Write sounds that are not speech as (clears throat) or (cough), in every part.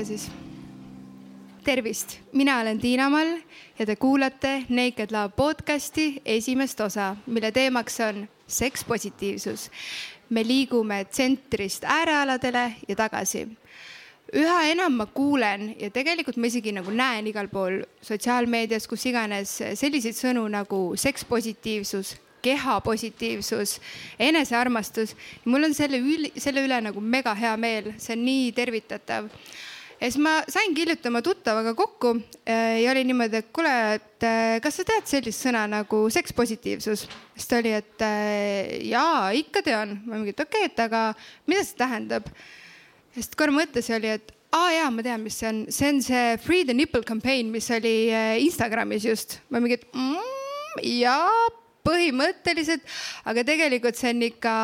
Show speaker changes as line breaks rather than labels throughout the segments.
pihta siis. tervist, mina olen Tiina Mall ja te kuulate Naked Love podcasti esimest osa, mille teemaks on sekspositiivsus. me liigume tsentrist äärealadele ja tagasi üha enam ma kuulen ja tegelikult ma isegi nagu näen igal pool sotsiaalmeedias, kus iganes selliseid sõnu nagu sekspositiivsus, kehapositiivsus, enesearmastus. mul on selle üle, selle üle nagu mega hea meel, see on nii tervitatav. Ja siis ma saingi hiljuti oma tuttavaga kokku äh, ja oli niimoodi, et kuule, et äh, kas sa tead sellist sõna nagu sekspositiivsus? siis ta oli, et äh, jaa, ikka tean. ma mingi, et okei okay,, et aga mida see tähendab? sest korra mõttes oli, et aa jaa, ma tean, mis see on, see on see Free the nipple campaign, mis oli Instagramis just. ma mingi, et mm, jaa põhimõtteliselt, aga tegelikult see on ikka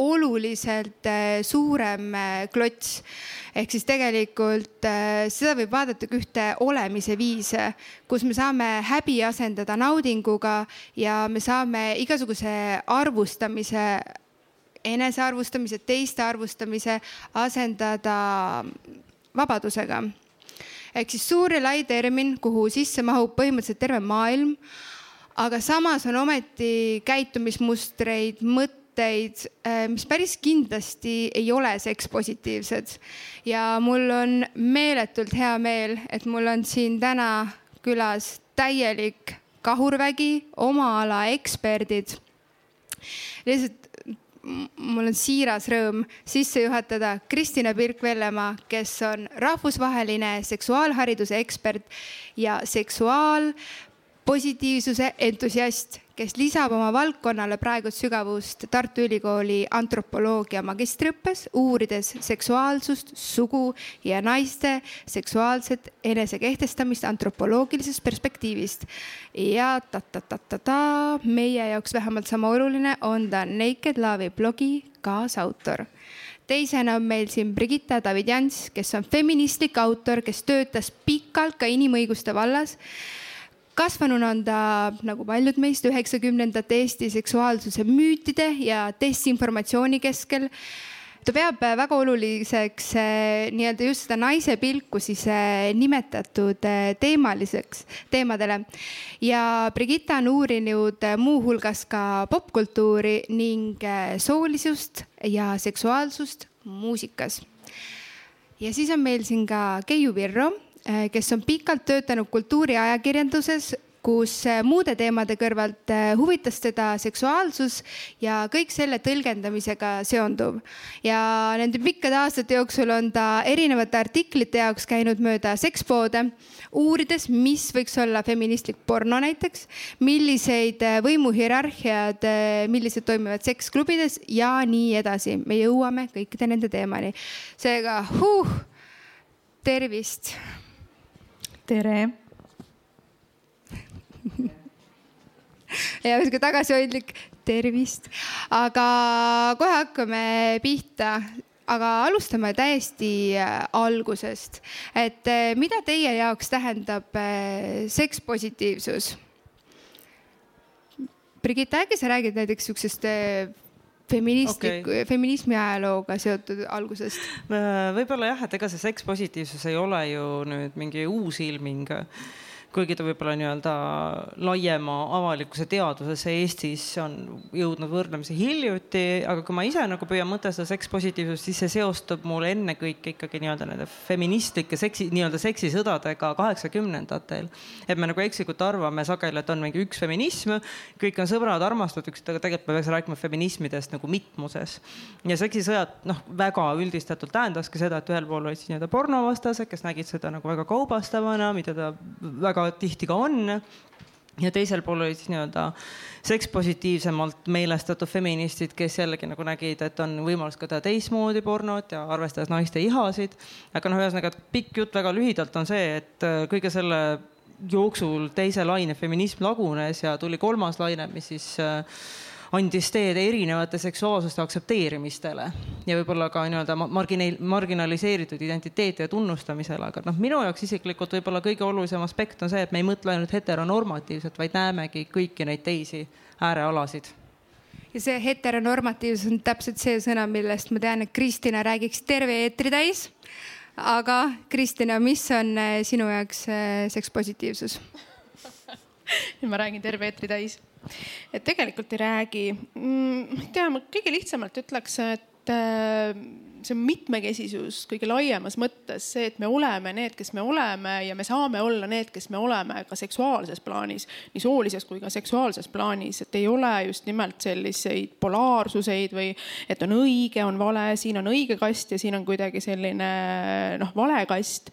oluliselt äh, suurem äh, klots. ehk siis tegelikult äh, seda võib vaadata kui ühte olemise viise, kus me saame häbi asendada naudinguga ja me saame igasuguse arvustamise enesearvustamise, teiste arvustamise asendada vabadusega. ehk siis suur ja lai termin, kuhu sisse mahub põhimõtteliselt terve maailm aga samas on ometi käitumismustreid, mõtteid, äh, mis päris kindlasti ei ole sekspositiivsed. ja mul on meeletult hea meel, et mul on siin täna külas täielik kahurvägi, oma ala eksperdid. lihtsalt mul on siiras rõõm sisse juhatada Kristina Pirk-Vellemaa, kes on rahvusvaheline seksuaalhariduse ekspert ja seksuaal positiivsuse entusiast, kes lisab oma valdkonnale praegust sügavust Tartu Ülikooli antropoloogia magistriõppes, uurides seksuaalsust, sugu ja naiste seksuaalset enesekehtestamist antropoloogilisest perspektiivist. ja ta-ta-ta-ta-ta, meie jaoks vähemalt sama oluline on ta Naked Love'i blogi kaasautor teisena on meil siin Brigitta Davidjans, kes on feministlik autor, kes töötas pikalt ka inimõiguste vallas kasvanuna on ta, nagu paljud meist, üheksakümnendate Eesti seksuaalsuse müütide ja desinformatsiooni keskel. ta peab väga oluliseks eh, nii-öelda just seda naise pilku siis eh, nimetatud eh, teemaliseks teemadele. ja Brigitta on uurinud muuhulgas ka popkultuuri ning soolisust ja seksuaalsust muusikas. ja siis on meil siin ka Keiu Virro kes on pikalt töötanud kultuuriajakirjanduses, kus äh, muude teemade kõrvalt äh, huvitas teda seksuaalsus ja kõik selle tõlgendamisega seonduv. ja nende pikkade aastate jooksul on ta erinevate artiklite jaoks käinud mööda sekspoode, uurides, mis võiks olla feministlik porno näiteks, milliseid võimuhierarhiad, millised toimivad seksklubides ja nii edasi. me jõuame kõikide nende teemani. seega huh, tervist
tere.
Ja sihuke tagasihoidlik tervist, aga kohe hakkame pihta. Aga alustame täiesti äh, algusest, et äh, mida teie jaoks tähendab äh, sekspositiivsus? Brigitte, äkki sa räägid näiteks siuksest feministlik okay., feminismi ajalooga seotud algusest?
võib-olla jah, et ega see sekspositiivsus ei ole ju nüüd mingi uus ilming kuigi ta võib-olla nii-öelda laiema avalikkuse teadvusesse Eestis on jõudnud võrdlemisi hiljuti, aga kui ma ise nagu püüan mõtestada sekspositiivsust, siis see seostub mul ennekõike ikkagi nii-öelda nende feministlike seksi, nii-öelda seksisõdadega kaheksakümnendatel. et me nagu ekslikult arvame sageli, et on mingi üks feminism, kõik on sõbrad, armastatud, aga tegelikult me peaks rääkima feminismidest nagu mitmuses. ja seksisõjad, noh, väga üldistatult tähendaski seda, et ühel pool olid siis nii-öelda pornovastased, kes nägid seda nagu väga kaubastavana, mida ta väga väga tihti ka on ja teisel pool olid siis nii-öelda sekspositiivsemalt meelestatud feministid, kes jällegi nagu nägid, et on võimalus ka teha teistmoodi pornot ja arvestades naiste ihasid. aga noh, ühesõnaga pikk jutt väga lühidalt on see, et äh, kõige selle jooksul teise laine feminism lagunes ja tuli kolmas laine, mis siis äh, andis teed erinevate seksuaalsuste aktsepteerimistele ja võib-olla ka nii-öelda margine-, marginaliseeritud identiteetide tunnustamisele, aga noh, minu jaoks isiklikult võib-olla kõige olulisem aspekt on see, et me ei mõtle ainult heteronormatiivselt, vaid näemegi kõiki neid teisi äärealasid.
Ja see heteronormatiivsus on täpselt see sõna, millest ma tean, et Kristina räägiks terve eetri täis. Aga Kristina, mis on sinu jaoks sekspositiivsus (laughs)
ja ma räägin terve eetri täis. Et tegelikult ei räägi mm,, ma ei tea, ma kõige lihtsamalt ütleks, et äh, see mitmekesisus kõige laiemas mõttes, see, et me oleme need, kes me oleme ja me saame olla need, kes me oleme ka seksuaalses plaanis, nii soolises kui ka seksuaalses plaanis, et ei ole just nimelt selliseid polaarsuseid või et on õige, on vale, siin on õige kast ja siin on kuidagi selline noh, vale kast.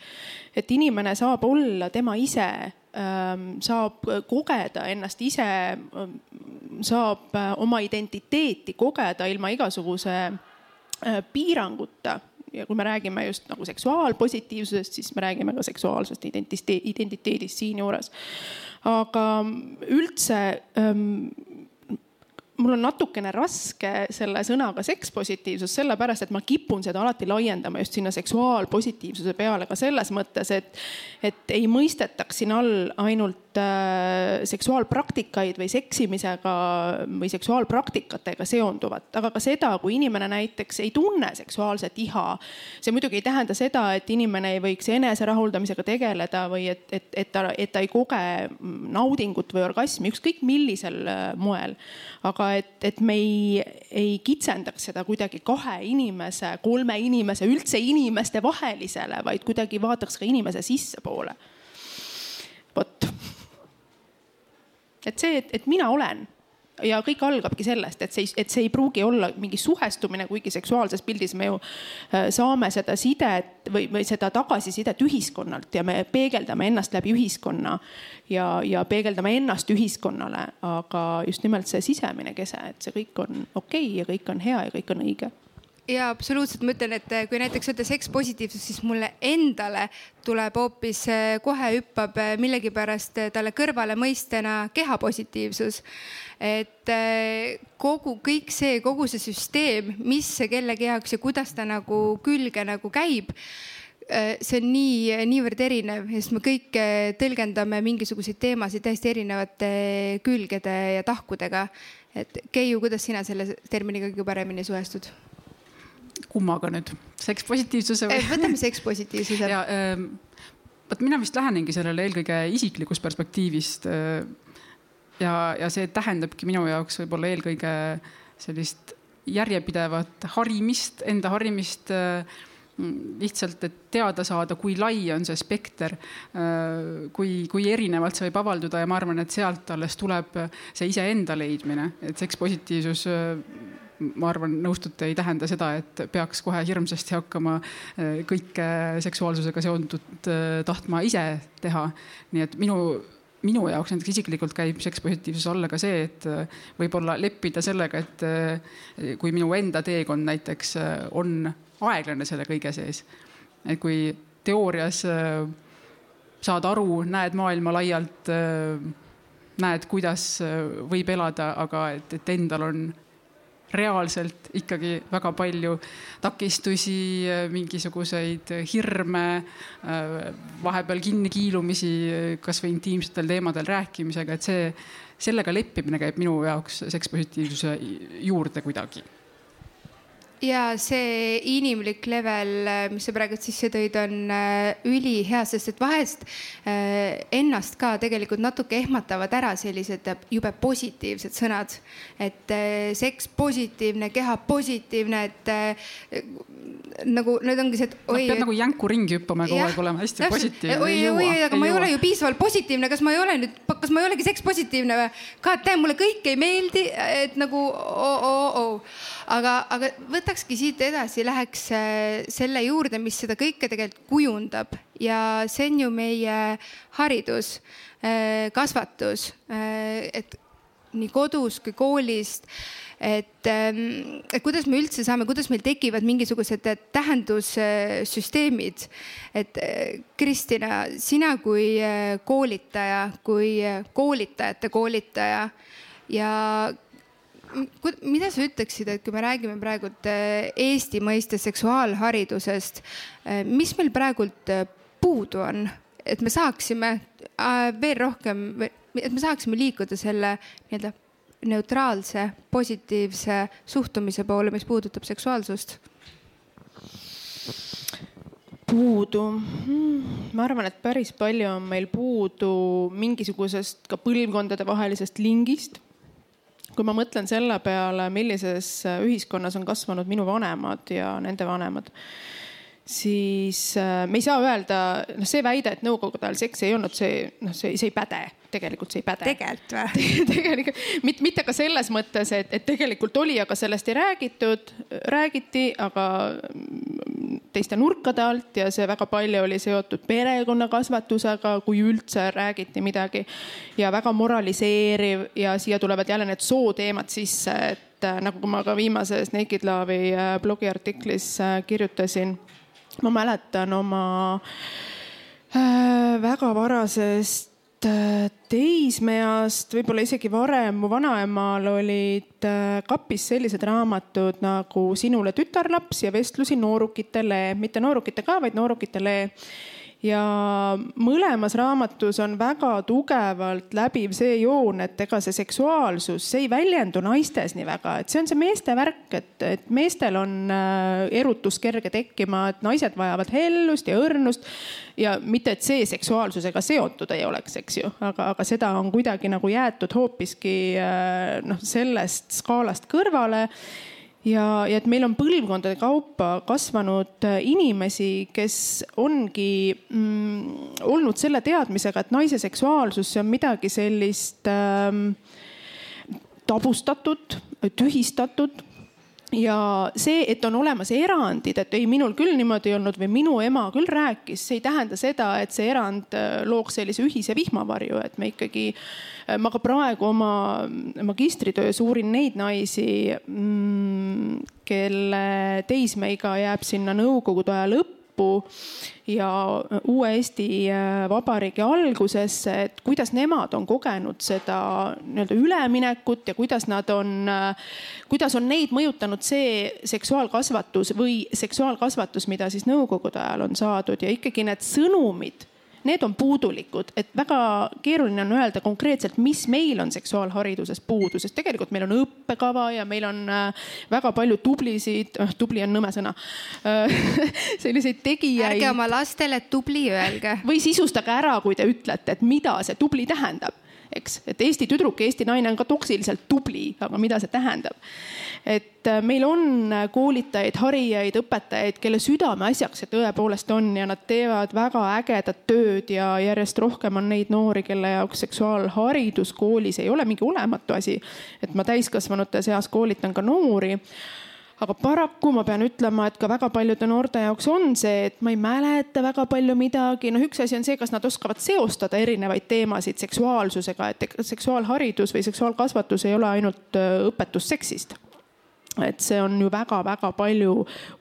et inimene saab olla tema ise saab kogeda ennast ise, saab oma identiteeti kogeda ilma igasuguse piiranguta ja kui me räägime just nagu seksuaalpositiivsusest, siis me räägime ka seksuaalsest identiteedist siinjuures. aga üldse ähm, mul on natukene raske selle sõnaga sekspositiivsus, sellepärast et ma kipun seda alati laiendama just sinna seksuaalpositiivsuse peale ka selles mõttes, et, et ei mõistetaks siin all ainult äh, seksuaalpraktikaid või seksimisega või seksuaalpraktikatega seonduvat, aga ka seda, kui inimene näiteks ei tunne seksuaalset iha. see muidugi ei tähenda seda, et inimene ei võiks eneserahuldamisega tegeleda või et, et, et ta, et ta ei koge naudingut või orgasmi, ükskõik millisel äh, moel. aga et, et me ei, ei kitsendaks seda kuidagi kahe inimese, kolme inimese, üldse inimeste vahelisele, vaid kuidagi vaataks ka inimese sissepoole. vot. Et see, et, et mina olen ja kõik algabki sellest, et see, et see ei pruugi olla mingi suhestumine, kuigi seksuaalses pildis me ju äh, saame seda sidet või, või seda tagasisidet ühiskonnalt ja me peegeldame ennast läbi ühiskonna ja, ja peegeldame ennast ühiskonnale, aga just nimelt see sisemine kese, et see kõik on okei okay ja kõik on hea ja kõik on õige
ja absoluutselt, ma ütlen, et kui näiteks öelda sekspositiivsus, siis mulle endale tuleb hoopis, kohe hüppab millegipärast talle kõrvale mõistena kehapositiivsus et eh, kogu, kõik see, kogu see süsteem, mis kellegi jaoks ja kuidas ta nagu külge nagu käib eh, see on nii, niivõrd erinev, sest me kõik eh, tõlgendame mingisuguseid teemasid täiesti erinevate külgede ja tahkudega. et Keiu, kuidas sina selle terminiga kõige paremini suhestud?
Kummaga nüüd, sekspositiivsuse või?
võtame sekspositiivsuse.
ja ähm, vot mina vist lähenengi sellele eelkõige isiklikust perspektiivist äh, ja, ja see tähendabki minu jaoks võib-olla eelkõige sellist järjepidevat harimist, enda harimist äh, lihtsalt, et teada saada, kui lai on see spekter, äh, kui, kui erinevalt see võib avalduda ja ma arvan, et sealt alles tuleb see iseenda leidmine, et sekspositiivsus ma arvan, nõustute, ei tähenda seda, et peaks kohe hirmsasti hakkama kõike seksuaalsusega seondut tahtma ise teha. nii et minu minu jaoks näiteks isiklikult käib sekspositiivsus alla ka see, et äh, võib-olla leppida sellega, et äh, kui minu enda teekond näiteks äh, on aeglane selle kõige sees. et kui teoorias saad aru, näed maailma laialt, näed, kuidas võib elada, aga et, et endal on reaalselt ikkagi väga palju takistusi, mingisuguseid hirme, vahepeal kinnikiilumisi, kasvõi intiimsetel teemadel rääkimisega, et see, sellega leppimine käib minu jaoks sekspositiivsuse juurde kuidagi
ja see inimlik level, mis sa praegu sisse tõid, on äh, ülihea, sest et vahest äh, ennast ka tegelikult natuke ehmatavad ära sellised jube positiivsed sõnad. et äh, seks positiivne, keha positiivne, et nagu need ongi see, et
oi. pead nagu jänku ringi hüppama ja kogu aeg olema hästi täpselt. positiivne.
oi, oi, oi, aga ei ma ei jõua. ole ju piisavalt positiivne, kas ma ei ole nüüd, kas ma ei olegi seks positiivne või? God damn, mulle kõik ei meeldi, et nagu oh. aga, aga võtakski siit edasi, läheks äh, selle juurde, mis seda kõike tegelikult kujundab ja see on ju meie haridus, äh, kasvatus, äh, et nii kodus kui koolist et, ähm, et kuidas me üldse saame, kuidas meil tekivad mingisugused tähendussüsteemid. et Kristina, sina kui koolitaja, kui koolitajate koolitaja ja mida sa ütleksid, et kui me räägime praegult Eesti mõistes seksuaalharidusest, mis meil praegult puudu on, et me saaksime veel rohkem, et me saaksime liikuda selle nii-öelda neutraalse, positiivse suhtumise poole, mis puudutab seksuaalsust?
puudu hmm,? ma arvan, et päris palju on meil puudu mingisugusest ka põlvkondadevahelisest lingist. Kui ma mõtlen selle peale, millises ühiskonnas on kasvanud minu vanemad ja nende vanemad siis äh, me ei saa öelda, noh, see väide, et nõukogude ajal seksi ei olnud, see, noh, see, see ei päde, tegelikult see ei päde.
tegelikult või (laughs)
tegelikult mitte, mitte ka selles mõttes, et, et tegelikult oli, aga sellest ei räägitud, räägiti, aga teiste nurkade alt ja see väga palju oli seotud perekonnakasvatusega, kui üldse räägiti midagi. ja väga moraliseeriv ja siia tulevad jälle need sooteemad sisse, et äh, nagu ma ka viimases Naked Love'i äh, blogiartiklis kirjutasin ma mäletan oma äh, väga varasest äh, teismeeast, võib-olla isegi varem, mu vanaemal olid äh, kapis sellised raamatud nagu Sinule tütarlaps ja Vestlusi noorukitele, mitte noorukite ka, vaid noorukitele ja mõlemas raamatus on väga tugevalt läbiv see joon, et ega see seksuaalsus, see ei väljendu naistes nii väga, et see on see meeste värk, et, et meestel on äh, erutus kerge tekkima, et naised vajavad hellust ja õrnust. ja mitte, et see seksuaalsusega seotud ei oleks, eks ju, aga, aga seda on kuidagi nagu jäetud hoopiski äh, noh, sellest skaalast kõrvale ja, ja et meil on põlvkondade kaupa kasvanud äh, inimesi, kes ongi mm, olnud selle teadmisega, et naise seksuaalsus, see on midagi sellist ähm, tabustatud, tühistatud ja see, et on olemas erandid, et ei, minul küll niimoodi ei olnud või minu ema küll rääkis, see ei tähenda seda, et see erand äh, looks sellise ühise vihmavarju, et me ikkagi, äh, ma ka praegu oma magistritöös uurin neid naisi, mm, kelle teismeiga jääb sinna nõukogude aja lõppu lõppu ja uue Eesti äh, Vabariigi algusesse, et kuidas nemad on kogenud seda nii-öelda üleminekut ja kuidas nad on, äh, kuidas on neid mõjutanud see seksuaalkasvatus või seksuaalkasvatus, mida siis nõukogude ajal on saadud. Ja ikkagi need sõnumid need on puudulikud, et väga keeruline on öelda konkreetselt, mis meil on seksuaalhariduses puudu, sest tegelikult meil on õppekava ja meil on äh, väga palju tublisid, noh tubli on nõme sõna (laughs) selliseid tegijaid.
ärge oma lastele tubli öelge.
või sisustage ära, kui te ütlete, et mida see tubli tähendab eks, et Eesti tüdruk Eesti naine on ka toksiliselt tubli, aga mida see tähendab? et äh, meil on äh, koolitajaid, harijaid, õpetajaid, kelle südameasjaks see tõepoolest on ja nad teevad väga ägedat tööd ja järjest rohkem on neid noori, kelle jaoks seksuaalharidus koolis ei ole mingi olematu asi. et ma täiskasvanute seas koolitan ka noori aga paraku ma pean ütlema, et ka väga paljude noorte jaoks on see, et ma ei mäleta väga palju midagi. noh, üks asi on see, kas nad oskavad seostada erinevaid teemasid seksuaalsusega, et seksuaalharidus või seksuaalkasvatus ei ole ainult äh, õpetus seksist et see on ju väga-väga palju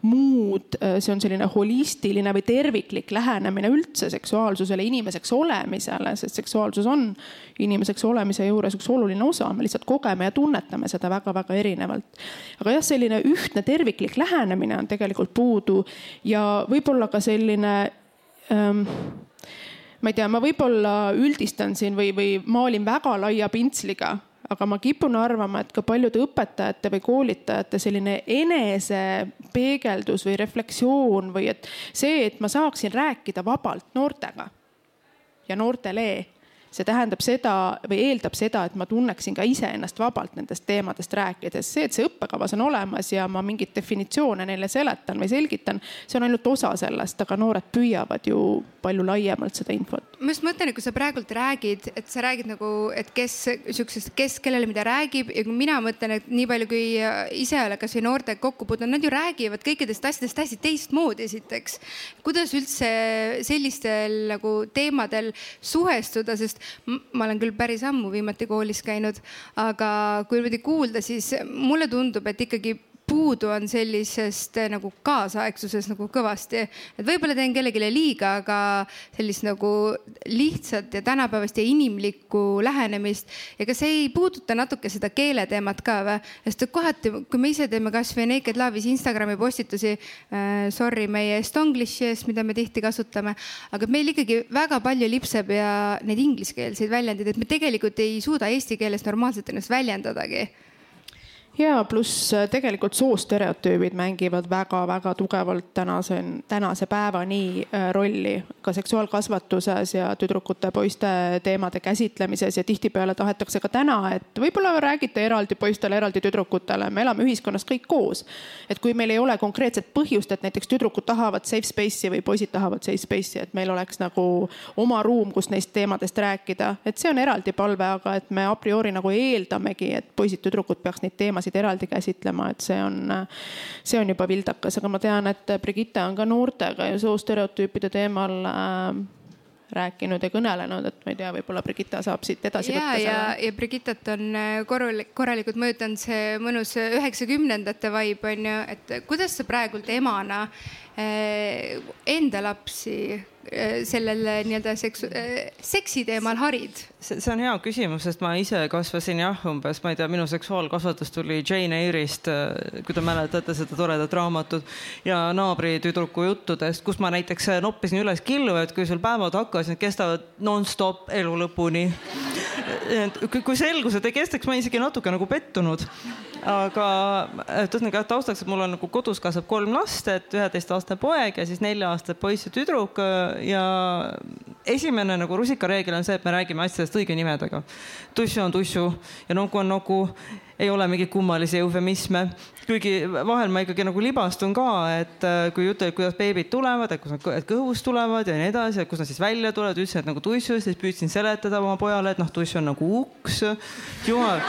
muud, see on selline holistiline või terviklik lähenemine üldse seksuaalsusele, inimeseks olemisele, sest seksuaalsus on inimeseks olemise juures üks oluline osa, me lihtsalt kogeme ja tunnetame seda väga-väga erinevalt. aga jah, selline ühtne terviklik lähenemine on tegelikult puudu ja võib-olla ka selline ähm, ma ei tea, ma võib-olla üldistan siin või, või maalin väga laia pintsliga aga ma kipun arvama, et ka paljude õpetajate või koolitajate selline enesepeegeldus või refleksioon või et see, et ma saaksin rääkida vabalt noortega ja noortele see tähendab seda või eeldab seda, et ma tunneksin ka iseennast vabalt nendest teemadest rääkides. see, et see õppekavas on olemas ja ma mingeid definitsioone neile seletan või selgitan, see on ainult osa sellest, aga noored püüavad ju palju laiemalt seda infot.
ma just mõtlen, et kui sa praegult räägid, et sa räägid nagu, et kes sihukesest, kes kellele mida räägib ja kui mina mõtlen, et nii palju, kui ise olen kasvõi noortega kokku puutunud, nad ju räägivad kõikidest asjadest hästi teistmoodi, esiteks. kuidas üldse sellistel nagu teemadel suhestuda, sest ma olen küll päris ammu viimati koolis käinud, aga kui niimoodi kuulda, siis mulle tundub, et ikkagi puudu on sellisest eh, nagu kaasaegsuses nagu kõvasti. et võib-olla teen kellelegi liiga, aga sellist nagu lihtsat ja tänapäevast ja inimlikku lähenemist. ega see ei puuduta natuke seda keeleteemat ka või? sest kohati, kui me ise teeme kasvõi Naked Love'is Instagrami postitusi äh,, sorry meie estonglish'i eest, mida me tihti kasutame, aga meil ikkagi väga palju lipseb ja neid ingliskeelseid väljendeid, et me tegelikult ei suuda eesti keeles normaalselt ennast väljendadagi
ja pluss äh, tegelikult soostereotüübid mängivad väga-väga tugevalt tänase, tänase päevani äh, rolli ka seksuaalkasvatuses ja tüdrukute-poiste teemade käsitlemises ja tihtipeale tahetakse ka täna, et võib-olla räägite eraldi poistele, eraldi tüdrukutele, me elame ühiskonnas kõik koos. et kui meil ei ole konkreetset põhjust, et näiteks tüdrukud tahavad safe space'i või poisid tahavad safe space'i, et meil oleks nagu oma ruum, kus neist teemadest rääkida, et see on eraldi palve, aga et me a priori nagu eeldamegi, et poisid-tüdrukud peaks neid teemasid teemasid eraldi käsitlema, et see on, see on juba vildakas, aga ma tean, et Brigitte on ka noortega ja soostereotüüpide teemal äh, rääkinud ja kõnelenud, et ma ei tea, võib-olla Brigitta saab siit edasi
ja,
võtta
selle. ja, ja Brigittat on äh, korralik, korralikult mõjutanud see mõnus üheksakümnendate vibe on ju, et kuidas sa praegult emana äh, enda lapsi Äh, sellele nii-öelda seksu-, äh, seksi teemal harid?
see, on hea küsimus, sest ma ise kasvasin jah, umbes, ma ei tea, minu seksuaalkasvatus tuli Jane Eyre'ist, äh, kui te mäletate seda toredat raamatut ja naabritüdruku juttudest, kus ma näiteks noppisin üles killu, et kui sul päevad hakkasid, kestavad nonstop elu lõpuni. (laughs) kui selgus, et ei kestaks, ma isegi natuke nagu pettunud aga ühesõnaga taustaks, et mul on nagu kodus kasvab kolm last, et üheteistaastane poeg ja siis nelja-aastane poiss ja tüdruk ja esimene nagu rusikareegel on see, et me räägime asjadest õige nimedega. tussu on tussu ja nuku on nuku, ei ole mingeid kummalisi eufemisme, kuigi vahel ma ikkagi nagu libastun ka, et äh, kui jutt oli, kuidas beebid tulevad, et kus nad kõhust tulevad ja nii edasi, et kus nad siis välja tulevad, ütlesin, et nagu tussu, siis püüdsin seletada oma pojale, et noh, tuss on nagu uks. jumal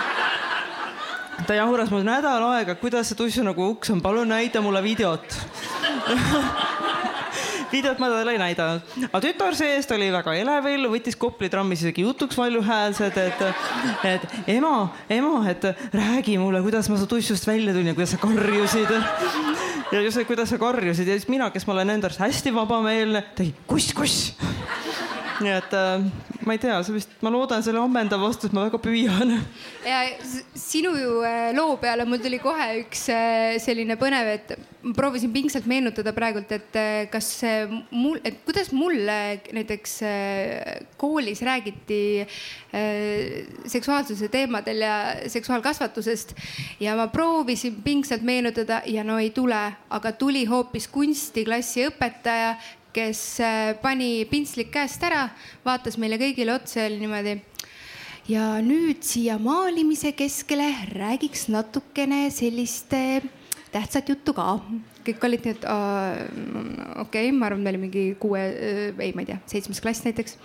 ta jahuras mul nädal aega, kuidas see tussu nagu uks on, palun näita mulle videot. (laughs) Videot ma talle ei näidanud, aga tütar see-eest oli väga elevil, võttis Kopli trammis isegi jutuks valjuhäälsed, et, et ema, ema, et räägi mulle, kuidas ma su tussust välja tulin ja kuidas sa karjusid. ja just, kuidas sa karjusid. Ja siis mina, kes ma olen enda arust hästi vabameelne, tegi kuss, kuss nii et äh, ma ei tea, see vist, ma loodan selle ammendav vastus, ma väga püüan.
ja sinu äh, loo peale mul tuli kohe üks äh, selline põnev, et ma proovisin pingsalt meenutada praegult, et äh, kas mul, et kuidas mulle näiteks koolis räägiti seksuaalsuse teemadel ja seksuaalkasvatusest ja ma proovisin pingsalt meenutada ja no ei tule, aga tuli hoopis kunstiklassi õpetaja, kes äh, pani pintslik käest ära, vaatas meile kõigile otsa ja oli niimoodi. ja nüüd siia maalimise keskele räägiks natukene sellist tähtsat juttu ka kõik olid nii, et okei okay,, ma arvan, me olime mingi kuue, ei, ma ei tea, seitsmes klass näiteks.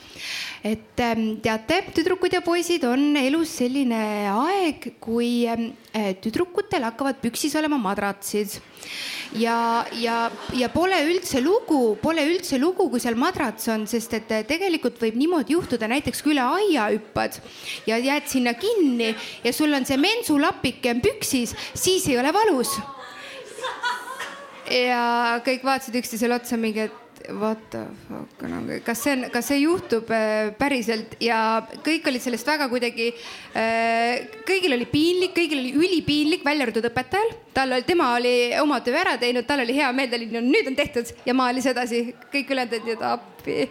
et ähm, teate, tüdrukud ja poisid, on elus selline aeg, kui ähm, tüdrukutel hakkavad püksis olema madratsid ja, ja, ja pole üldse lugu, pole üldse lugu, kui seal madrats on, sest et tegelikult võib niimoodi juhtuda, näiteks kui üle aia hüppad ja jääd sinna kinni ja sul on see mensulapike on püksis, siis ei ole valus ja kõik vaatasid üksteisele otsa mingi, et what the fuck nagu, kas see on, kas see juhtub äh, päriselt? Ja kõik olid sellest väga kuidagi äh,, kõigil oli piinlik, kõigil oli ülipiinlik, välja arvatud õpetajal. tal oli, tema oli oma töö ära teinud, tal oli hea meel, ta oli no nüüd on tehtud. Ja maalis edasi, kõik ülejäänud olid, appi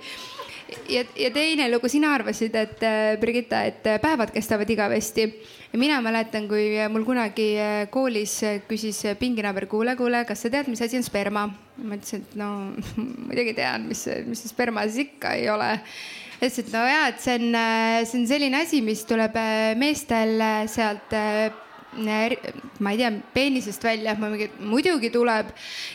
ja, ja teine lugu, sina arvasid, et äh, Brigitta, et äh, päevad kestavad igavesti. mina mäletan, kui mul kunagi äh, koolis küsis pinginaaber, kuule, kuule, kas sa tead, mis asi on sperma? ma ütlesin, et no (laughs) muidugi tean, mis, mis see sperma siis ikka ei ole ütles, et no ja, et see on, see on selline asi, mis tuleb meestel sealt ma ei tea, peenisest välja, muidugi tuleb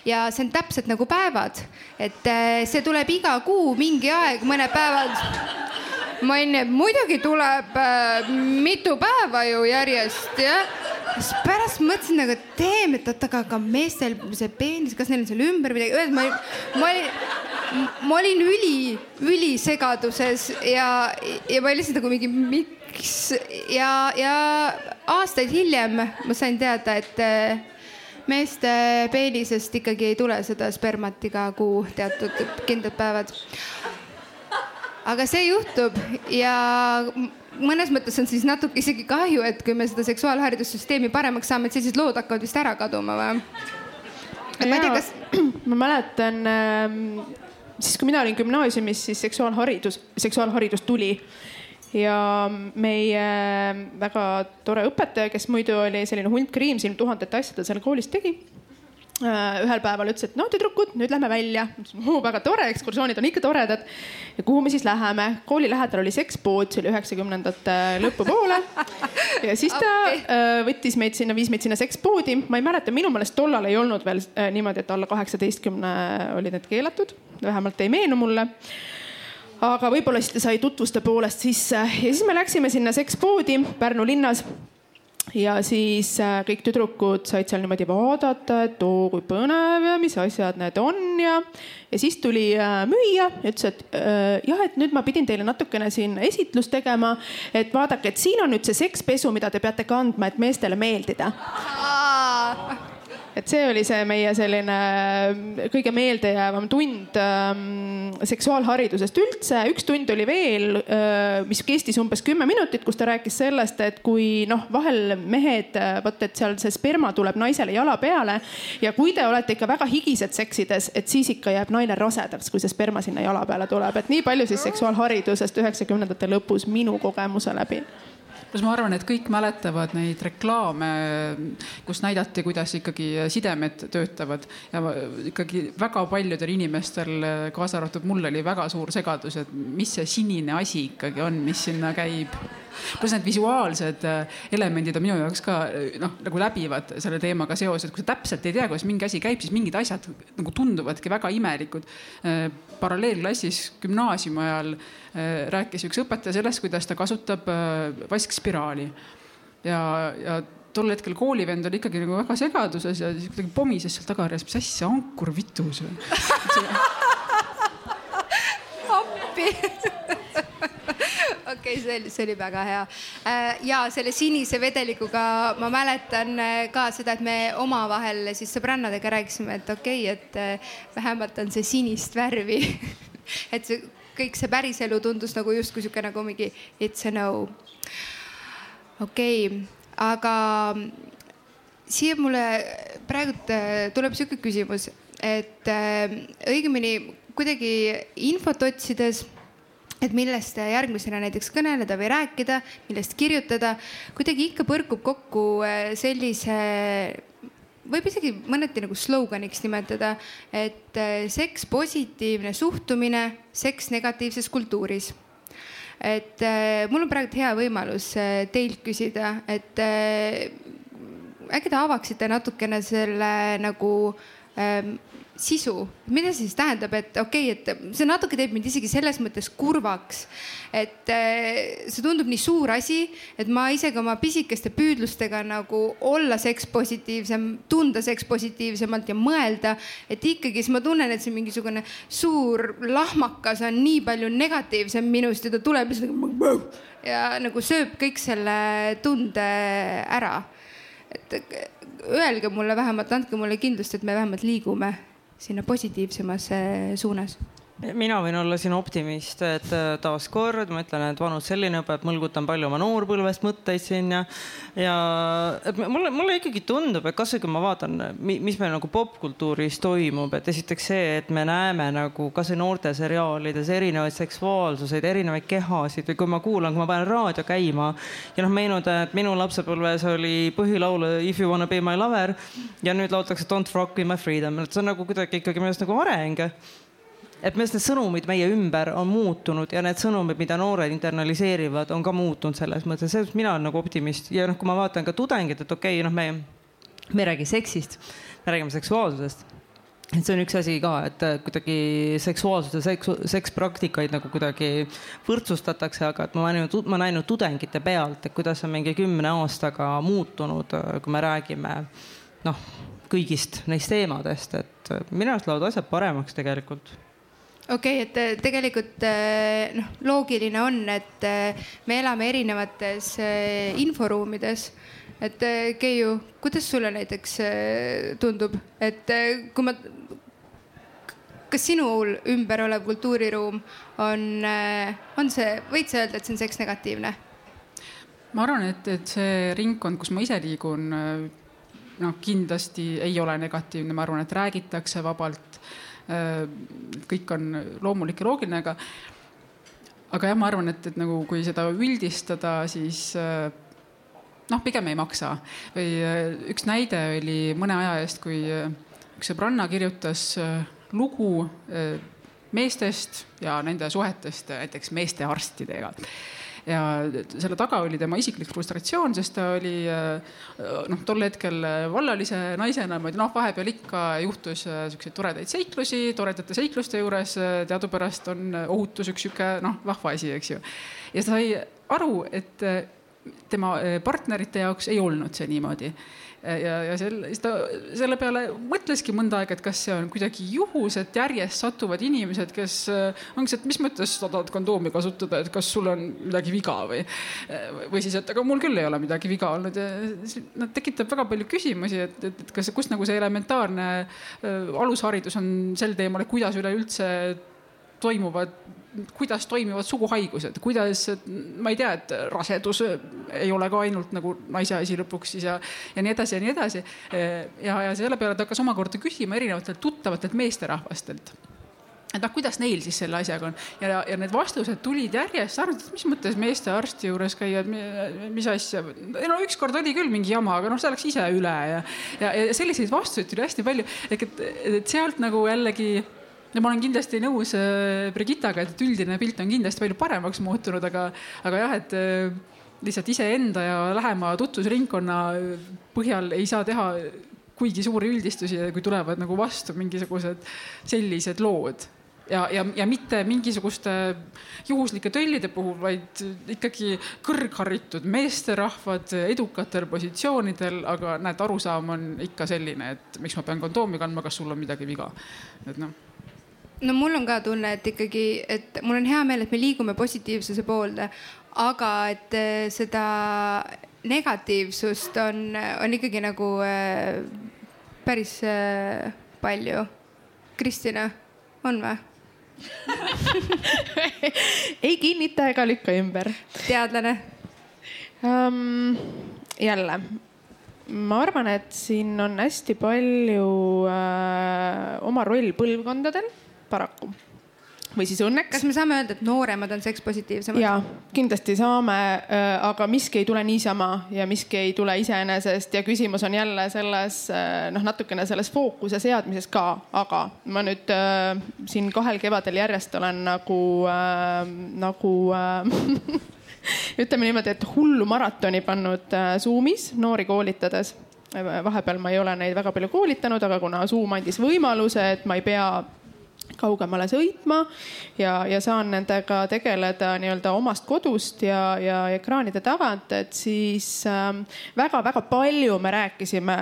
ja see on täpselt nagu päevad, et äh, see tuleb iga kuu mingi aeg, mõned päevad. ma olin, muidugi tuleb äh, mitu päeva ju järjest jah. siis pärast mõtlesin nagu, et teeme, et oot, aga, aga meestel see peenis, kas neil on seal ümber midagi, ühesõnaga ma, ma olin, ma olin üli, ülisegaduses ja, ja ma lihtsalt nagu mingi miks ja, ja aastaid hiljem ma sain teada, et eh, meeste peenisest ikkagi ei tule seda spermat iga kuu teatud kindlad päevad. aga see juhtub ja mõnes mõttes on siis natuke isegi kahju, et kui me seda seksuaalharidussüsteemi paremaks saame, et sellised lood hakkavad vist ära kaduma või?
ma ei tea, kas (clears throat) ma mäletan ähm, siis, kui mina olin gümnaasiumis, siis seksuaalharidus, seksuaalharidus tuli ja meie väga tore õpetaja, kes muidu oli selline hunt kriimsilm tuhandete asjade seal koolis tegi Äh, ühel päeval ütles, et no tüdrukud, nüüd lähme välja. väga tore, ekskursioonid on ikka toredad. ja kuhu me siis läheme? kooli lähedal oli sekspood, see oli üheksakümnendate lõpupoole. ja siis ta okay. Äh, võttis meid sinna, viis meid sinna sekspoodi. ma ei mäleta, minu meelest tollal ei olnud veel äh, niimoodi, et alla kaheksateistkümne olid need keelatud, vähemalt ei meenu mulle aga võib-olla siis ta sai tutvuste poolest sisse. Ja siis me läksime sinna sekspoodi Pärnu linnas. Ja siis äh, kõik tüdrukud said seal niimoodi vaadata, et oo kui põnev ja mis asjad need on ja, ja siis tuli äh, müüja ja ütles, et äh, jah, et nüüd ma pidin teile natukene siin esitlust tegema, et vaadake, et siin on nüüd see sekspesu, mida te peate kandma, et meestele meeldida et see oli see meie selline äh, kõige meeldejäävam tund ähm, seksuaalharidusest üldse. üks tund oli veel äh,, mis kestis umbes kümme minutit, kus ta rääkis sellest, et kui noh, vahel mehed, äh, vot et seal see sperma tuleb naisele jala peale ja kui te olete ikka väga higised seksides, et siis ikka jääb naine rasedaks, kui see sperma sinna jala peale tuleb, et nii palju siis seksuaalharidusest üheksakümnendate lõpus minu kogemuse läbi
pluss ma arvan, et kõik mäletavad neid reklaame, kus näidati, kuidas ikkagi sidemed töötavad. Ja ikkagi väga paljudel inimestel, kaasa arvatud mul oli väga suur segadus, et mis see sinine asi ikkagi on, mis sinna käib. Pluss need visuaalsed elemendid on minu jaoks ka noh, nagu läbivad selle teemaga seoses, kui sa täpselt ei tea, kuidas mingi asi käib, siis mingid asjad nagu tunduvadki väga imelikud. paralleelklassis gümnaasiumi ajal Äh, rääkis üks õpetaja sellest, kuidas ta kasutab äh, vaskspiraali ja, ja tol hetkel koolivend oli ikkagi nagu väga segaduses ja siis kuidagi pomises seal tagareas, mis asja, ankur vitus või? (laughs)
appi (laughs) okei okay,, see oli, see oli väga hea. Äh, ja selle sinise vedelikuga ma mäletan ka seda, et me omavahel siis sõbrannadega rääkisime, et okei okay,, et vähemalt on see sinist värvi (laughs) et see kõik see päriselu tundus nagu justkui sihuke nagu mingi it's a no. Okei okay,, aga siia mulle praegult äh, tuleb sihuke küsimus, et äh, õigemini kuidagi infot otsides et millest järgmisena näiteks kõneleda või rääkida, millest kirjutada, kuidagi ikka põrkub kokku äh, sellise võib isegi mõneti nagu sloganiks nimetada, et seks positiivne suhtumine seks negatiivses kultuuris. Et äh, mul on praegu hea võimalus äh, teilt küsida, et äkki te avaksite natukene selle nagu ähm, sisu, mida see siis tähendab, et okei okay,, et see natuke teeb mind isegi selles mõttes kurvaks. et eh, see tundub nii suur asi, et ma isegi oma pisikeste püüdlustega nagu olla sekspositiivsem, tunda sekspositiivsemalt ja mõelda, et ikkagi siis ma tunnen, et see mingisugune suur lahmakas on nii palju negatiivsem minust ja ta tuleb lihtsalt nagu ja nagu sööb kõik selle tunde ära. et öelge mulle vähemalt, andke mulle kindlust, et me vähemalt liigume sinna positiivsemasse suunas
mina võin olla siin optimist, et äh, taaskord ma ütlen, et vanus selline õpe, et mõlgutan palju oma noorpõlvest mõtteid siin ja, ja et mulle, mulle ikkagi tundub, et kasvõi kui ma vaatan, mis meil nagu popkultuuris toimub, et esiteks see, et me näeme nagu kasvõi noorteseriaalides erinevaid seksuaalsuseid, erinevaid kehasid või kui ma kuulan, kui ma panen raadio käima ja noh, meenuda, et minu lapsepõlves oli põhilaul If you wanna be my lover ja nüüd laultakse Don't rock in my freedom, et see on nagu kuidagi ikkagi minu arust nagu areng et minu arust need sõnumid meie ümber on muutunud ja need sõnumid, mida noored internaliseerivad, on ka muutunud selles mõttes, selles mõttes mina olen nagu optimist ja noh, kui ma vaatan ka tudengit, et okei okay,, noh, me, me ei räägi seksist, me räägime seksuaalsusest. Et see on üks asi ka, et kuidagi seksuaalsuse, seks, sekspraktikaid nagu kuidagi võrdsustatakse, aga et ma olen näinud, ma näinud tudengite pealt, et kuidas on mingi kümne aastaga muutunud, kui me räägime noh, kõigist neist teemadest, et minu arust lähevad asjad paremaks tegelikult
okei okay,, et äh, tegelikult äh, noh, loogiline on, et äh, me elame erinevates inforuumides. et Keiu, kuidas sulle näiteks tundub, et kui ma, kas sinul ümber olev kultuuriruum on, on see, võid sa öelda, et see on seksnegatiivne?
ma arvan, et, et see ringkond, kus ma ise liigun, noh, kindlasti ei ole negatiivne, ma arvan, et räägitakse vabalt kõik on loomulik ja loogiline, aga aga jah, ma arvan, et, et nagu kui seda üldistada, siis äh, noh, pigem ei maksa. või üks näide oli mõne aja eest, kui üks sõbranna kirjutas lugu meestest ja nende suhetest näiteks meestearstidega ja selle taga oli tema isiklik frustratsioon, sest ta oli noh, tol hetkel vallalise naisena, ma ei tea, noh, vahepeal ikka juhtus siukseid toredaid seiklusi, toredate seikluste juures teadupärast on ohutus üks sihuke noh, vahva asi, eks ju. ja sai aru, et tema partnerite jaoks ei olnud see niimoodi ja, ja sel, siis ta selle peale mõtleski mõnda aega, et kas see on kuidagi juhus, et järjest satuvad inimesed, kes äh, ongi see, et mis mõttes sa tahad kondoomi kasutada, et kas sul on midagi viga või. või siis, et aga mul küll ei ole midagi viga olnud ja noh, tekitab väga palju küsimusi, et, et, et kas, kus nagu see elementaarne alusharidus on sel teemal, et kuidas üleüldse toimuvad kuidas toimivad suguhaigused, kuidas, ma ei tea, et rasedus ei ole ka ainult nagu naise asi lõpuks siis ja, ja nii edasi ja nii edasi. ja, ja selle peale ta hakkas omakorda küsima erinevatelt tuttavatelt meesterahvastelt et noh, kuidas neil siis selle asjaga on ja, ja need vastused tulid järjest, arvasid, et mis mõttes meestearsti juures käia, mis asja. no ükskord oli küll mingi jama, aga noh, see läks ise üle ja, ja, ja selliseid vastuseid tuli hästi palju. ehk et, et sealt nagu jällegi ja ma olen kindlasti nõus äh, Brigittaga, et üldine pilt on kindlasti palju paremaks muutunud, aga, aga jah, et äh, lihtsalt iseenda ja lähema tutvusringkonna põhjal ei saa teha kuigi suuri üldistusi, kui tulevad nagu vastu mingisugused sellised lood. Ja, ja, ja mitte mingisuguste juhuslike töllide puhul, vaid ikkagi kõrgharitud meesterahvad edukatel positsioonidel, aga näed, arusaam on ikka selline, et miks ma pean kondoomi kandma, kas sul on midagi viga, et noh
no mul on ka tunne, et ikkagi, et mul on hea meel, et me liigume positiivsuse poolde, aga et eh, seda negatiivsust on, on ikkagi nagu äh, päris äh, palju. Kristina, on või? (laughs)
ei kinnita ega lükka ümber.
teadlane
um,? jälle, ma arvan, et siin on hästi palju äh, oma roll põlvkondadel paraku või siis õnneks.
kas me saame öelda, et nooremad on sekspositiivsemad?
ja kindlasti saame, äh, aga miski ei tule niisama ja miski ei tule iseenesest ja küsimus on jälle selles äh, noh, natukene selles fookuse seadmises ka, aga ma nüüd äh, siin kahel kevadel järjest olen nagu äh,, nagu äh, (laughs) ütleme niimoodi, et hullu maratoni pannud äh, Zoomis noori koolitades vahepeal ma ei ole neid väga palju koolitanud, aga kuna Zoom andis võimaluse, et ma ei pea kaugemale sõitma ja, ja saan nendega tegeleda nii-öelda omast kodust ja, ja ekraanide tagant, et siis väga-väga ähm, palju me rääkisime,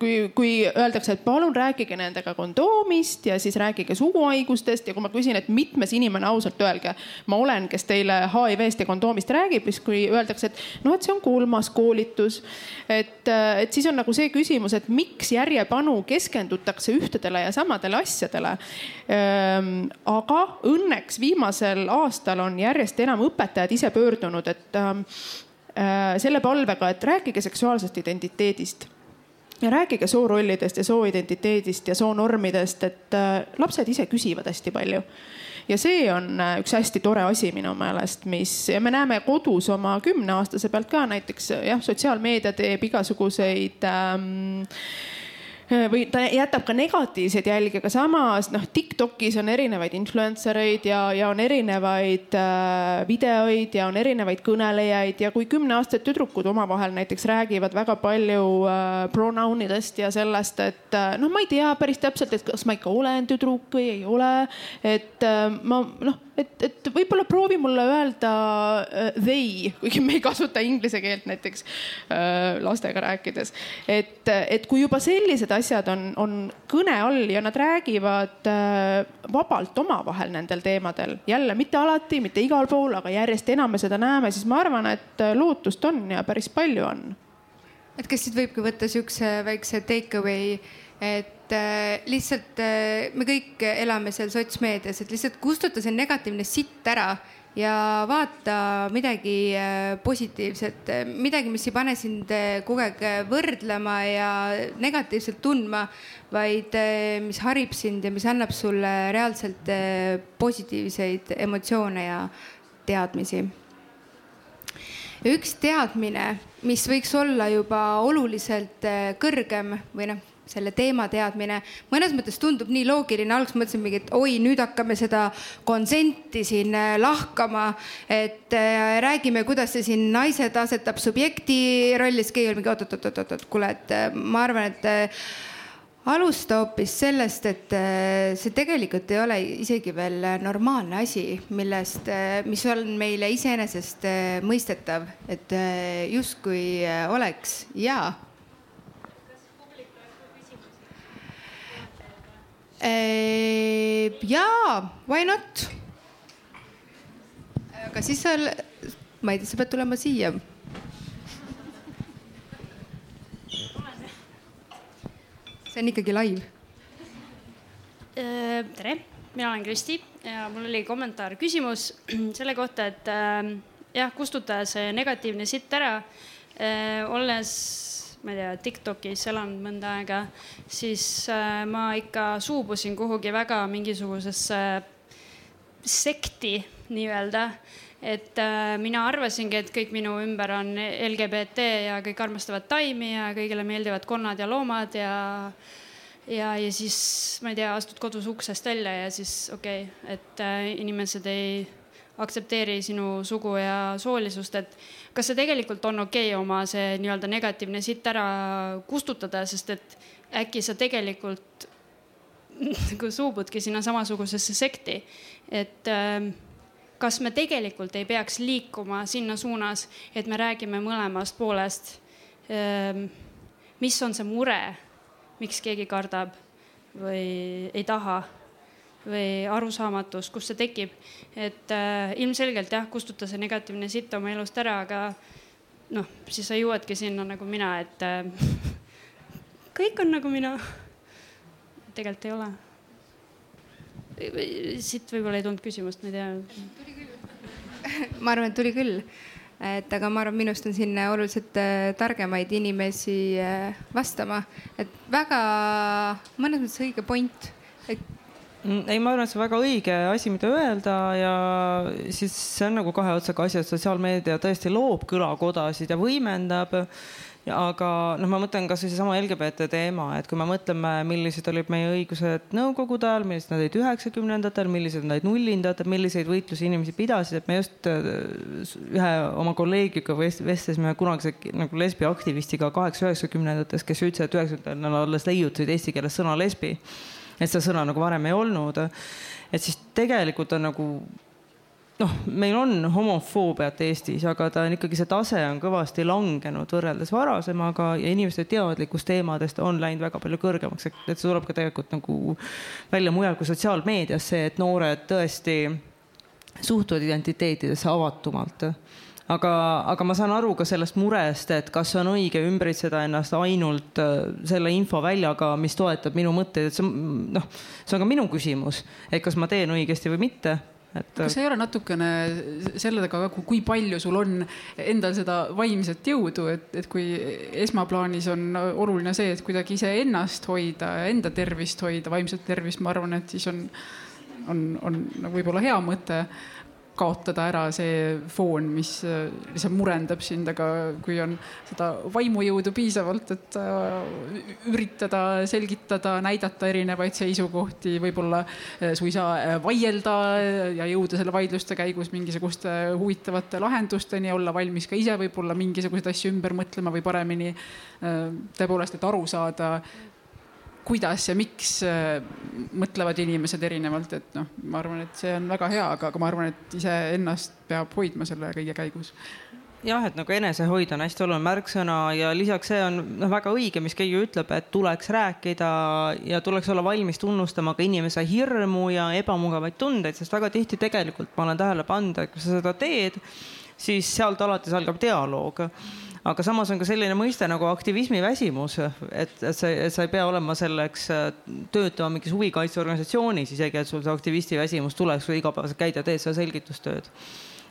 kui, kui öeldakse, et palun rääkige nendega kondoomist ja siis rääkige suguhaigustest ja kui ma küsin, et mitmes inimene ausalt öelge, ma olen, kes teile HIV-st ja kondoomist räägib, siis kui öeldakse, et noh, et see on kolmas koolitus. et, äh, et siis on nagu see küsimus, et miks järjepanu keskendutakse ühtedele ja samadele asjadele Ehm, aga õnneks viimasel aastal on järjest enam õpetajad ise pöördunud, et ähm, äh, selle palvega, et rääkige seksuaalsest identiteedist ja rääkige soorollidest ja sooidentiteedist ja soonormidest, et äh, lapsed ise küsivad hästi palju. Ja see on äh, üks hästi tore asi minu meelest, mis ja me näeme kodus oma kümneaastase pealt ka näiteks jah, sotsiaalmeedia teeb igasuguseid ähm, Äh, (laughs) või ta jätab ka negatiivseid jälgi, aga samas noh, Tiktokis on erinevaid influencer eid ja, ja on erinevaid äh, videoid ja on erinevaid kõnelejaid ja kui kümneaastased tüdrukud omavahel näiteks räägivad väga palju äh, pronounidest ja sellest, et äh, noh, ma ei tea päris täpselt, et kas ma ikka olen tüdruk või ei ole. et äh, ma noh et, et võib-olla proovi mulle öelda uh, they, kuigi me ei kasuta inglise keelt näiteks uh, lastega rääkides. et, et kui juba sellised asjad on, on kõne all ja nad räägivad uh, vabalt omavahel nendel teemadel, jälle mitte alati, mitte igal pool, aga järjest enam me seda näeme, siis ma arvan, et lootust on ja päris palju on.
et kas siit võibki võtta siukse väikse take away, et et äh, lihtsalt äh, me kõik elame seal sotsmeedias, et lihtsalt kustuta see negatiivne sitt ära ja vaata midagi äh, positiivset, midagi, mis ei pane sind kogu aeg võrdlema ja negatiivselt tundma, vaid mis harib sind ja mis annab sulle reaalselt positiivseid emotsioone ja teadmisi. üks teadmine, mis võiks olla juba oluliselt kõrgem või noh, selle teema teadmine. Mõnes mõttes tundub nii loogiline, alguses mõtlesin mingi, et oi, nüüd hakkame seda konsenti siin äh, lahkama, et äh, räägime, kuidas see siin naised asetab subjekti rolli, siis keegi oli mingi oot-oot-oot-oot-oot, kuule, et äh, ma arvan, et alusta hoopis sellest, et see tegelikult ei ole isegi veel normaalne asi, millest, mis on meile iseenesest mõistetav, et justkui oleks. Ja jaa, why not? aga siis sa, ma ei tea, sa pead tulema siia. see on ikkagi live.
Äh, tere, mina olen Kristi ja mul oli kommentaar, küsimus selle kohta, et äh, jah, kustutada see negatiivne sitt ära. olles ma ei tea, Tiktokis elanud mõnda aega, siis äh, ma ikka suubusin kuhugi väga mingisugusesse sekti nii-öelda. et äh, mina arvasingi, et kõik minu ümber on LGBT ja kõik armastavad taimi ja kõigile meeldivad konnad ja loomad ja ja, ja siis ma ei tea, astud kodus uksest välja ja siis okei okay,, et äh, inimesed ei aktsepteeri sinu sugu ja soolisust, et kas see tegelikult on okei okay, oma see nii-öelda negatiivne sitt ära kustutada, sest et äkki sa tegelikult nagu suubudki sinna samasugusesse sekti, et äh, kas me tegelikult ei peaks liikuma sinna suunas, et me räägime mõlemast poolest äh,. mis on see mure, miks keegi kardab või ei taha või arusaamatus, kus see tekib. et äh, ilmselgelt jah, kustuta see negatiivne sitt oma elust ära, aga noh, siis sa jõuadki sinna nagu mina, et äh, (laughs) kõik on nagu mina. tegelikult ei ole. siit võib-olla ei tulnud küsimust, ma ei tea. (laughs)
ma arvan, et tuli küll et aga ma arvan, minust on siin oluliselt äh, targemaid inimesi äh, vastama, et väga mõnes mõttes õige point, et
ei, ma arvan, et see on väga õige asi, mida öelda ja siis see on nagu kahe otsaga asi, et sotsiaalmeedia tõesti loob kõlakodasid ja võimendab. aga noh, ma mõtlen kasvõi seesama LGBT teema, et kui me mõtleme, millised olid meie õigused nõukogude ajal, millised nad olid üheksakümnendatel, millised nad olid nullindatel, milliseid võitlusi inimesed pidasid, et me just äh, ühe oma kolleegiga vestlesime kunagise nagu lesbiaktivistiga kaheksa, üheksakümnendates, kes ütles, et üheksakümnendatel alles leiutasid eesti keeles sõna lesbi et seda sõna nagu varem ei olnud. et siis tegelikult on nagu noh, meil on homofoobiat Eestis, aga ta on ikkagi, see tase on kõvasti langenud võrreldes varasemaga ja inimeste teadlikkus teemadest on läinud väga palju kõrgemaks, et see tuleb ka tegelikult nagu välja mujal kui sotsiaalmeedias, see, et noored tõesti suhtuvad identiteetidesse avatumalt aga, aga ma saan aru ka sellest murest, et kas on õige ümbritseda ennast ainult äh, selle infoväljaga, mis toetab minu mõtteid, et see on noh, see on ka minu küsimus, et kas ma teen õigesti või mitte et.
kas ei ole natukene sellega kui palju sul on endal seda vaimset jõudu, et, et kui esmaplaanis on oluline see, et kuidagi iseennast hoida, enda tervist hoida, vaimset tervist, ma arvan, et siis on, on, on nagu võib-olla hea mõte kaotada ära see foon, mis äh, lihtsalt murendab sind, aga kui on seda vaimujõudu piisavalt, et äh, üritada selgitada, näidata erinevaid seisukohti, võib-olla äh, suisa vaielda ja jõuda selle vaidluste käigus mingisuguste huvitavate lahendusteni, olla valmis ka ise võib-olla mingisuguseid asju ümber mõtlema või paremini tõepoolest, et aru saada kuidas ja miks äh, mõtlevad inimesed erinevalt, et noh, ma arvan, et see on väga hea, aga, aga ma arvan, et iseennast peab hoidma selle kõige käigus.
Jah, et nagu enesehoid on hästi oluline märksõna ja lisaks see on noh, väga õige, mis keegi ütleb, et tuleks rääkida ja tuleks olla valmis tunnustama ka inimese hirmu ja ebamugavaid tundeid, sest väga tihti tegelikult ma olen tähele pannud, et kui sa seda teed, siis sealt alates algab dialoog aga samas on ka selline mõiste nagu aktivismi väsimus, et, et sa, et sa ei pea olema selleks, äh, töötama mingis huvikaitseorganisatsioonis isegi, et sul see aktivisti väsimus tuleks, kui igapäevaselt käid ja teed seda selgitustööd.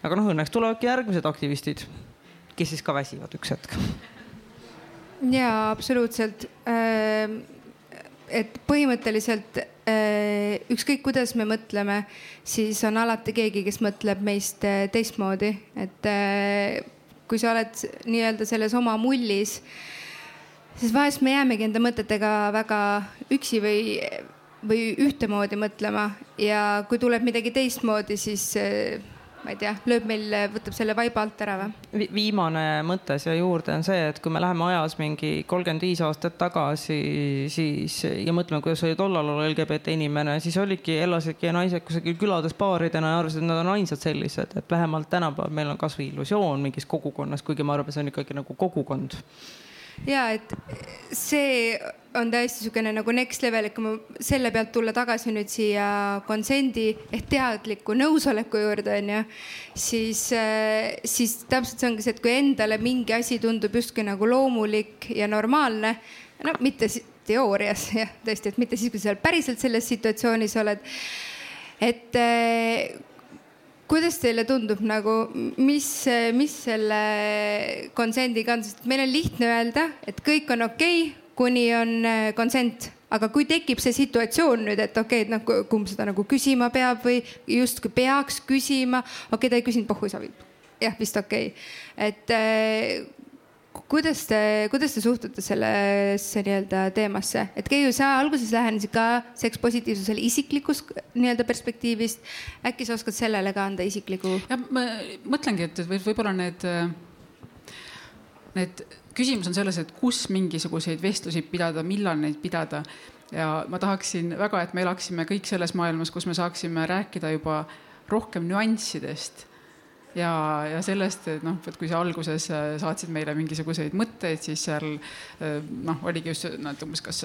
aga noh, õnneks tulevadki järgmised aktivistid, kes siis ka väsivad üks hetk.
ja absoluutselt äh, et põhimõtteliselt äh, ükskõik, kuidas me mõtleme, siis on alati keegi, kes mõtleb meist äh, teistmoodi, et äh, kui sa oled nii-öelda selles oma mullis, siis vahest me jäämegi enda mõtetega väga üksi või, või ühtemoodi mõtlema. Ja kui tuleb midagi teistmoodi, siis ma ei tea, lööb meil, võtab selle vaiba alt ära
või? viimane mõte siia juurde on see, et kui me läheme ajas mingi kolmkümmend viis aastat tagasi, siis ja mõtleme, kuidas oli tollal olla LGBT inimene, siis olidki, elasidki naised kusagil külades baaridena ja arvasid, et nad on ainsad sellised, et vähemalt tänapäeval meil on kasvõi illusioon mingis kogukonnas, kuigi ma arvan, see on ikkagi nagu kogukond
ja et see on täiesti niisugune nagu next level, et kui ma selle pealt tulla tagasi nüüd siia konsendi ehk teadliku nõusoleku juurde onju, siis, äh, siis täpselt see ongi see, et kui endale mingi asi tundub justkui nagu loomulik ja normaalne, no mitte teoorias jah, tõesti, et mitte siis, kui sa päriselt selles situatsioonis oled. et äh, kuidas teile tundub nagu, mis, mis selle konsendiga on, sest meil on lihtne öelda, et kõik on okei okay,, kuni on äh, konsent, aga kui tekib see situatsioon nüüd, et okei okay,, et noh, kumb seda nagu küsima peab või justkui peaks küsima, okei okay,, ta ei küsinud, pohhu sa võib, jah, vist okei. Okay., et äh, kuidas te, kuidas te suhtute sellesse nii-öelda teemasse, et Keiu, sa alguses lähenesid ka sekspositiivsusele isiklikust nii-öelda perspektiivist. äkki sa oskad sellele ka anda isikliku?
jah, ma mõtlengi, et võib, võib-olla need, need küsimus on selles, et kus mingisuguseid vestlusi pidada, millal neid pidada. ja ma tahaksin väga, et me elaksime kõik selles maailmas, kus me saaksime rääkida juba rohkem nüanssidest ja, ja sellest, et noh, et kui sa alguses äh, saatsid meile mingisuguseid mõtteid, siis seal äh, noh, oligi just nad umbes, kas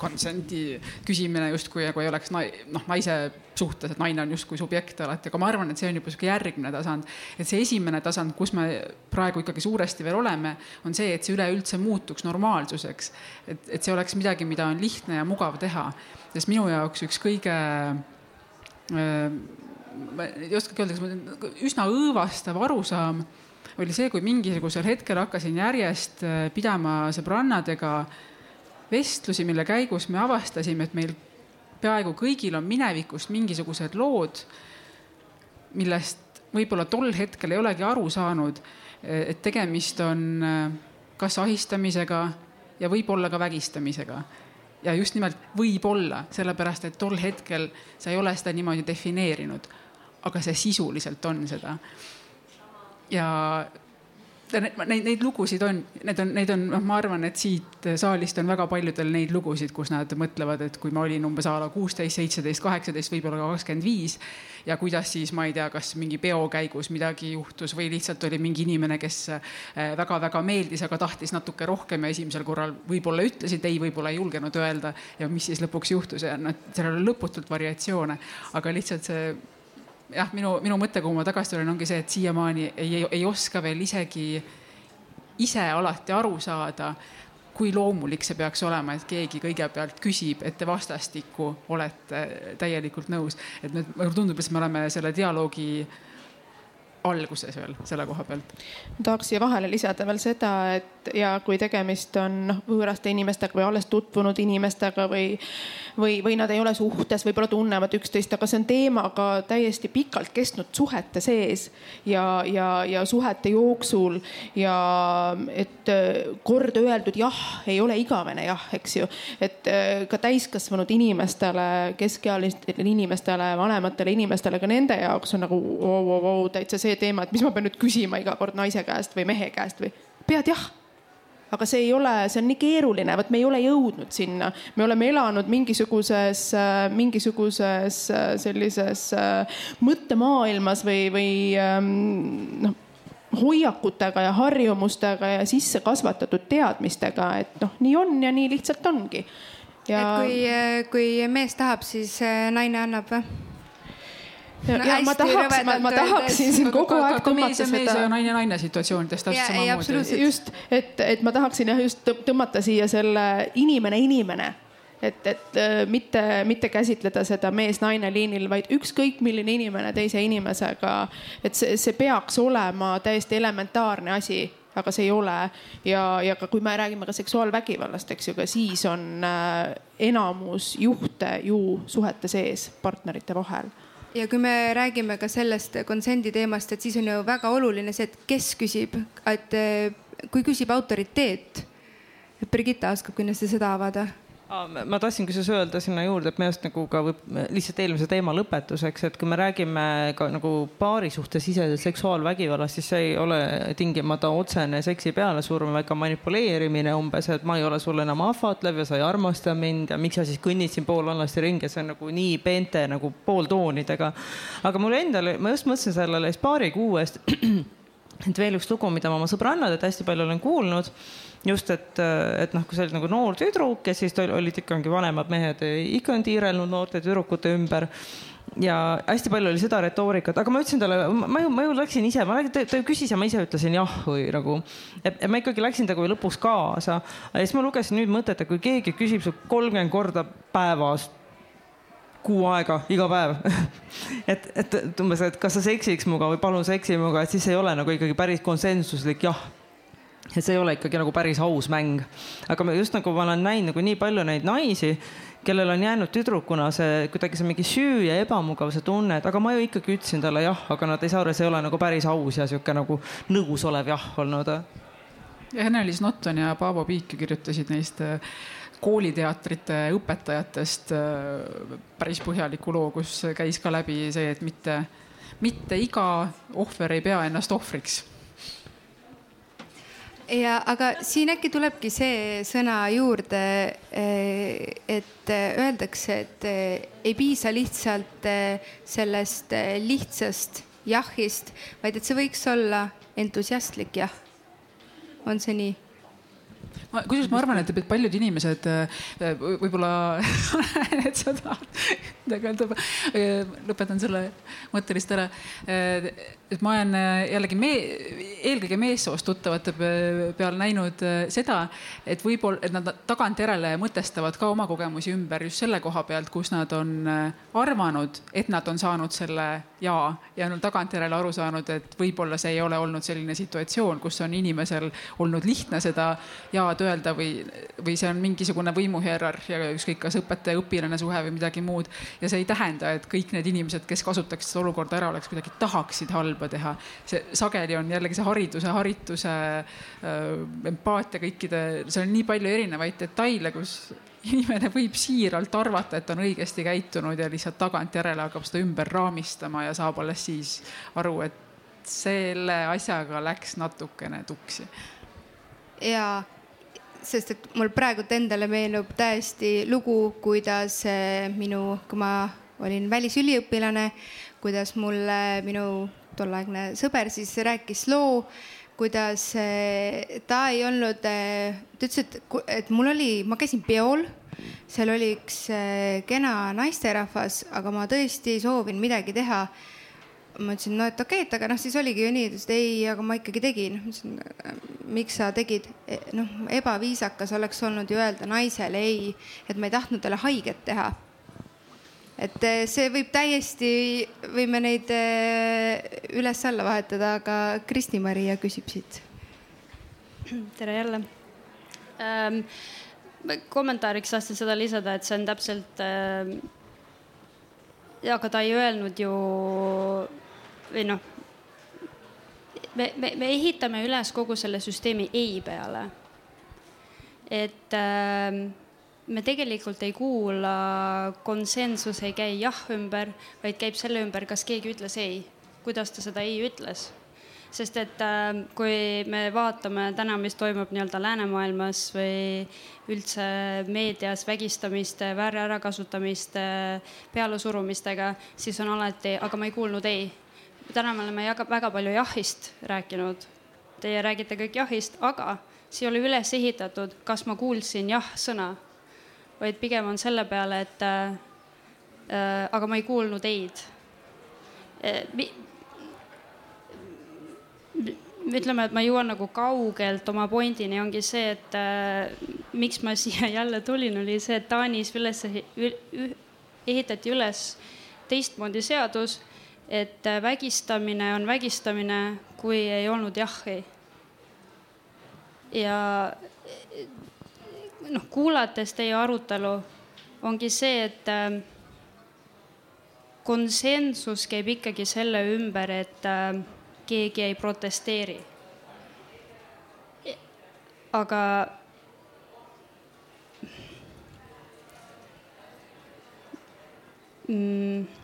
consent'i küsimine justkui nagu ei oleks noh, naise suhtes, et naine on justkui subjekt alati, aga ma arvan, et see on juba sihuke järgmine tasand. et see esimene tasand, kus me praegu ikkagi suuresti veel oleme, on see, et see üleüldse muutuks normaalsuseks. et, et see oleks midagi, mida on lihtne ja mugav teha, sest minu jaoks üks kõige äh, ma ei oskagi öelda, kas ma, üsna õõvastav arusaam oli see, kui mingisugusel hetkel hakkasin järjest äh, pidama sõbrannadega vestlusi, mille käigus me avastasime, et meil peaaegu kõigil on minevikust mingisugused lood, millest võib-olla tol hetkel ei olegi aru saanud, äh, et tegemist on äh, kas ahistamisega ja võib-olla ka vägistamisega. Ja just nimelt võib-olla, sellepärast et tol hetkel sa ei ole seda niimoodi defineerinud aga see sisuliselt on seda. ja neid, neid lugusid on, need on, neid on, noh, ma arvan, et siit saalist on väga paljudel neid lugusid, kus nad mõtlevad, et kui ma olin umbes a la kuusteist, seitseteist, kaheksateist, võib-olla ka kakskümmend viis. ja kuidas siis, ma ei tea, kas mingi peo käigus midagi juhtus või lihtsalt oli mingi inimene, kes väga-väga äh, meeldis, aga tahtis natuke rohkem ja esimesel korral võib-olla ütlesid ei, võib-olla ei julgenud öelda. ja mis siis lõpuks juhtus ja noh, seal oli lõputult variatsioone, aga lihtsalt see jah, minu, minu mõte, kuhu ma tagasi tulen, ongi see, et siiamaani ei, ei, ei oska veel isegi ise alati aru saada, kui loomulik see peaks olema, et keegi kõigepealt küsib, et te vastastikku olete täielikult nõus. et nüüd mulle tundub, et me oleme selle dialoogi alguses veel selle koha pealt.
tahaks siia vahele lisada veel seda, et ja kui tegemist on noh, võõraste inimestega või alles tutvunud inimestega või, või, või nad ei ole suhtes, võib-olla tunnevad üksteist, aga see on teemaga täiesti pikalt kestnud suhete sees ja, ja, ja suhete jooksul ja et äh, kord öeldud jah ei ole igavene jah, eks ju. et äh, ka täiskasvanud inimestele, keskealistele inimestele, vanematele inimestele, ka nende jaoks on nagu vau, vau, vau, täitsa see teema, et mis ma pean nüüd küsima iga kord naise käest või mehe käest või pead jah aga see ei ole, see on nii keeruline, vot me ei ole jõudnud sinna, me oleme elanud mingisuguses, mingisuguses sellises mõttemaailmas või, või ähm, noh hoiakutega ja harjumustega ja sisse kasvatatud teadmistega, et noh, nii on ja nii lihtsalt ongi.
Ja... et kui, kui mees tahab, siis äh, naine annab või?
Ja, no, ja ma tahaks, ma, ma tahaksin siin kogu aeg tõmmata seda.
naine naine situatsioonides täpselt samamoodi.
just, et, et ma tahaksin jah just tõmmata siia selle inimene, inimene et, et äh, mitte, mitte käsitleda seda mees-naine liinil, vaid ükskõik milline inimene teise inimesega. et see, see peaks olema täiesti elementaarne asi aga see ei ole. ja, ja ka kui me räägime ka seksuaalvägivallast, eks ju, ka siis on äh, enamus juhte ju suhete sees partnerite vahel
ja kui me räägime ka sellest konsendi teemast, et siis on ju väga oluline see, et kes küsib, et kui küsib autoriteet. Brigitta oskab kindlasti seda avada
ma tahtsin kusjuures öelda sinna juurde, et minu arust nagu ka võib lihtsalt eelmise teema lõpetuseks, et kui me räägime ka nagu paari suhte siseselt seksuaalvägivallast, siis see ei ole tingimata otsene seksi pealesurumine, vaid ka manipuleerimine umbes, et ma ei ole sulle enam ahvatlev ja sa ei armasta mind ja miks sa siis kõnnid siin poolvallasti ringi, see on nagu nii peente nagu pooltoonidega. aga mulle endale, ma just mõtlesin sellele siis paari kuu eest, (clears throat) et veel üks lugu, mida ma oma sõbrannadelt hästi palju olen kuulnud just, et, et noh, kui sa olid nagu noor tüdruk ja siis olid ikkagi vanemad mehed ikka on tiirelnud noorte tüdrukute ümber. Ja hästi palju oli seda retoorikat, aga ma ütlesin talle, ma ju, ma ju läksin ise, ma, ta, ta küsis ja ma ise ütlesin jah või nagu, et ma ikkagi läksin temaga lõpuks kaasa. ja siis ma lugesin nüüd mõtet, et kui keegi küsib su kolmkümmend korda päevas kuu aega iga päev (laughs) et, et umbes, et kas sa seksiks minuga või palun seksi minuga, et siis ei ole nagu ikkagi päris konsensuslik jah et see ei ole ikkagi nagu päris aus mäng. aga just nagu ma olen näinud nagu nii palju neid naisi, kellel on jäänud tüdrukuna see kuidagi see mingi süü ja ebamugavuse tunne, et aga ma ju ikkagi ütlesin talle jah, aga nad ei saa aru, see ei ole nagu päris aus ja sihuke nagu nõus olev jah olnud.
ja Ene-Liis Notton ja Paavo Piik kirjutasid neist äh, kooliteatrite õpetajatest äh, päris põhjaliku loo, kus käis ka läbi see, et mitte, mitte iga ohver ei pea ennast ohvriks
ja aga siin äkki tulebki see sõna juurde, eh, et öeldakse, et eh, ei piisa lihtsalt eh, sellest lihtsast jahist, vaid et see võiks olla entusiastlik jah. on see nii?
Kusjuures ma arvan, et paljud inimesed võib-olla (laughs) et sa tahad midagi öelda, lõpetan selle mõtte lihtsalt ära. Et ma olen äh, jällegi me, eelkõige meessoost tuttavate peal näinud äh, seda, et võib-olla, et nad tagantjärele mõtestavad ka oma kogemusi ümber just selle koha pealt, kus nad on äh, arvanud, et nad on saanud selle jaa ja on tagantjärele aru saanud, et võib-olla see ei ole olnud selline situatsioon, kus on inimesel olnud lihtne seda jaad öelda või, või see on mingisugune võimuhierarhia, ükskõik kas õpetaja-õpilane suhe või midagi muud. ja see ei tähenda, et kõik need inimesed, kes kasutaks seda olukorda ära, oleks kuidagi tahaksid halba teha. see sageli on jällegi see hariduse, harituse, äh, empaatia, kõikide, seal on nii palju erinevaid detaile, kus inimene võib siiralt arvata, et on õigesti käitunud ja lihtsalt tagantjärele hakkab seda ümber raamistama ja saab alles siis aru, et selle asjaga läks natukene tuksi.
ja sest et mul praegult endale meenub täiesti lugu, kuidas äh, minu, kui ma olin välisüliõpilane, kuidas mulle minu tolleaegne sõber siis rääkis loo, kuidas eh, ta ei olnud, eh, ta ütles, et, et mul oli, ma käisin peol, seal oli üks eh, kena naisterahvas, aga ma tõesti soovin midagi teha. Ma ütlesin, no et okei okay,, et aga noh, siis oligi ju nii, ta ütles, et ei, aga ma ikkagi tegin. ma ütlesin, miks sa tegid? E, noh, ebaviisakas oleks olnud ju öelda naisele ei, et ma ei tahtnud talle haiget teha et eh, see võib täiesti, võime neid eh, üles-alla vahetada, aga Kristi-Maria küsib siit.
tere jälle ähm,. kommentaariks tahtsin seda lisada, et see on täpselt äh,. aga ta ei öelnud ju või noh, me, me, me ehitame üles kogu selle süsteemi ei peale. et äh, me tegelikult ei kuula, konsensus ei käi jah ümber, vaid käib selle ümber, kas keegi ütles ei, kuidas ta seda ei ütles. sest et äh, kui me vaatame täna, mis toimub nii-öelda läänemaailmas või üldse meedias vägistamiste, väärärakasutamiste, pealesurumistega, siis on alati, aga ma ei kuulnud ei. Täna me oleme jaga, väga palju jahist rääkinud. Teie räägite kõik jahist, aga see ei ole üles ehitatud, kas ma kuulsin jah-sõna vaid pigem on selle peale, et äh, äh aga ma ei kuulnud ei-d äh,. ütleme, et ma jõuan nagu kaugelt oma pointini, ongi see, et äh, miks ma (laughs) siia jälle tulin, oli see, et Taanis üles ehitati üles teistmoodi seadus, et vägistamine on vägistamine, kui ei olnud jahhi ja noh, kuulates teie arutelu, ongi see, et äh, konsensus käib ikkagi selle ümber, et äh, keegi ei protesteeri. aga mm,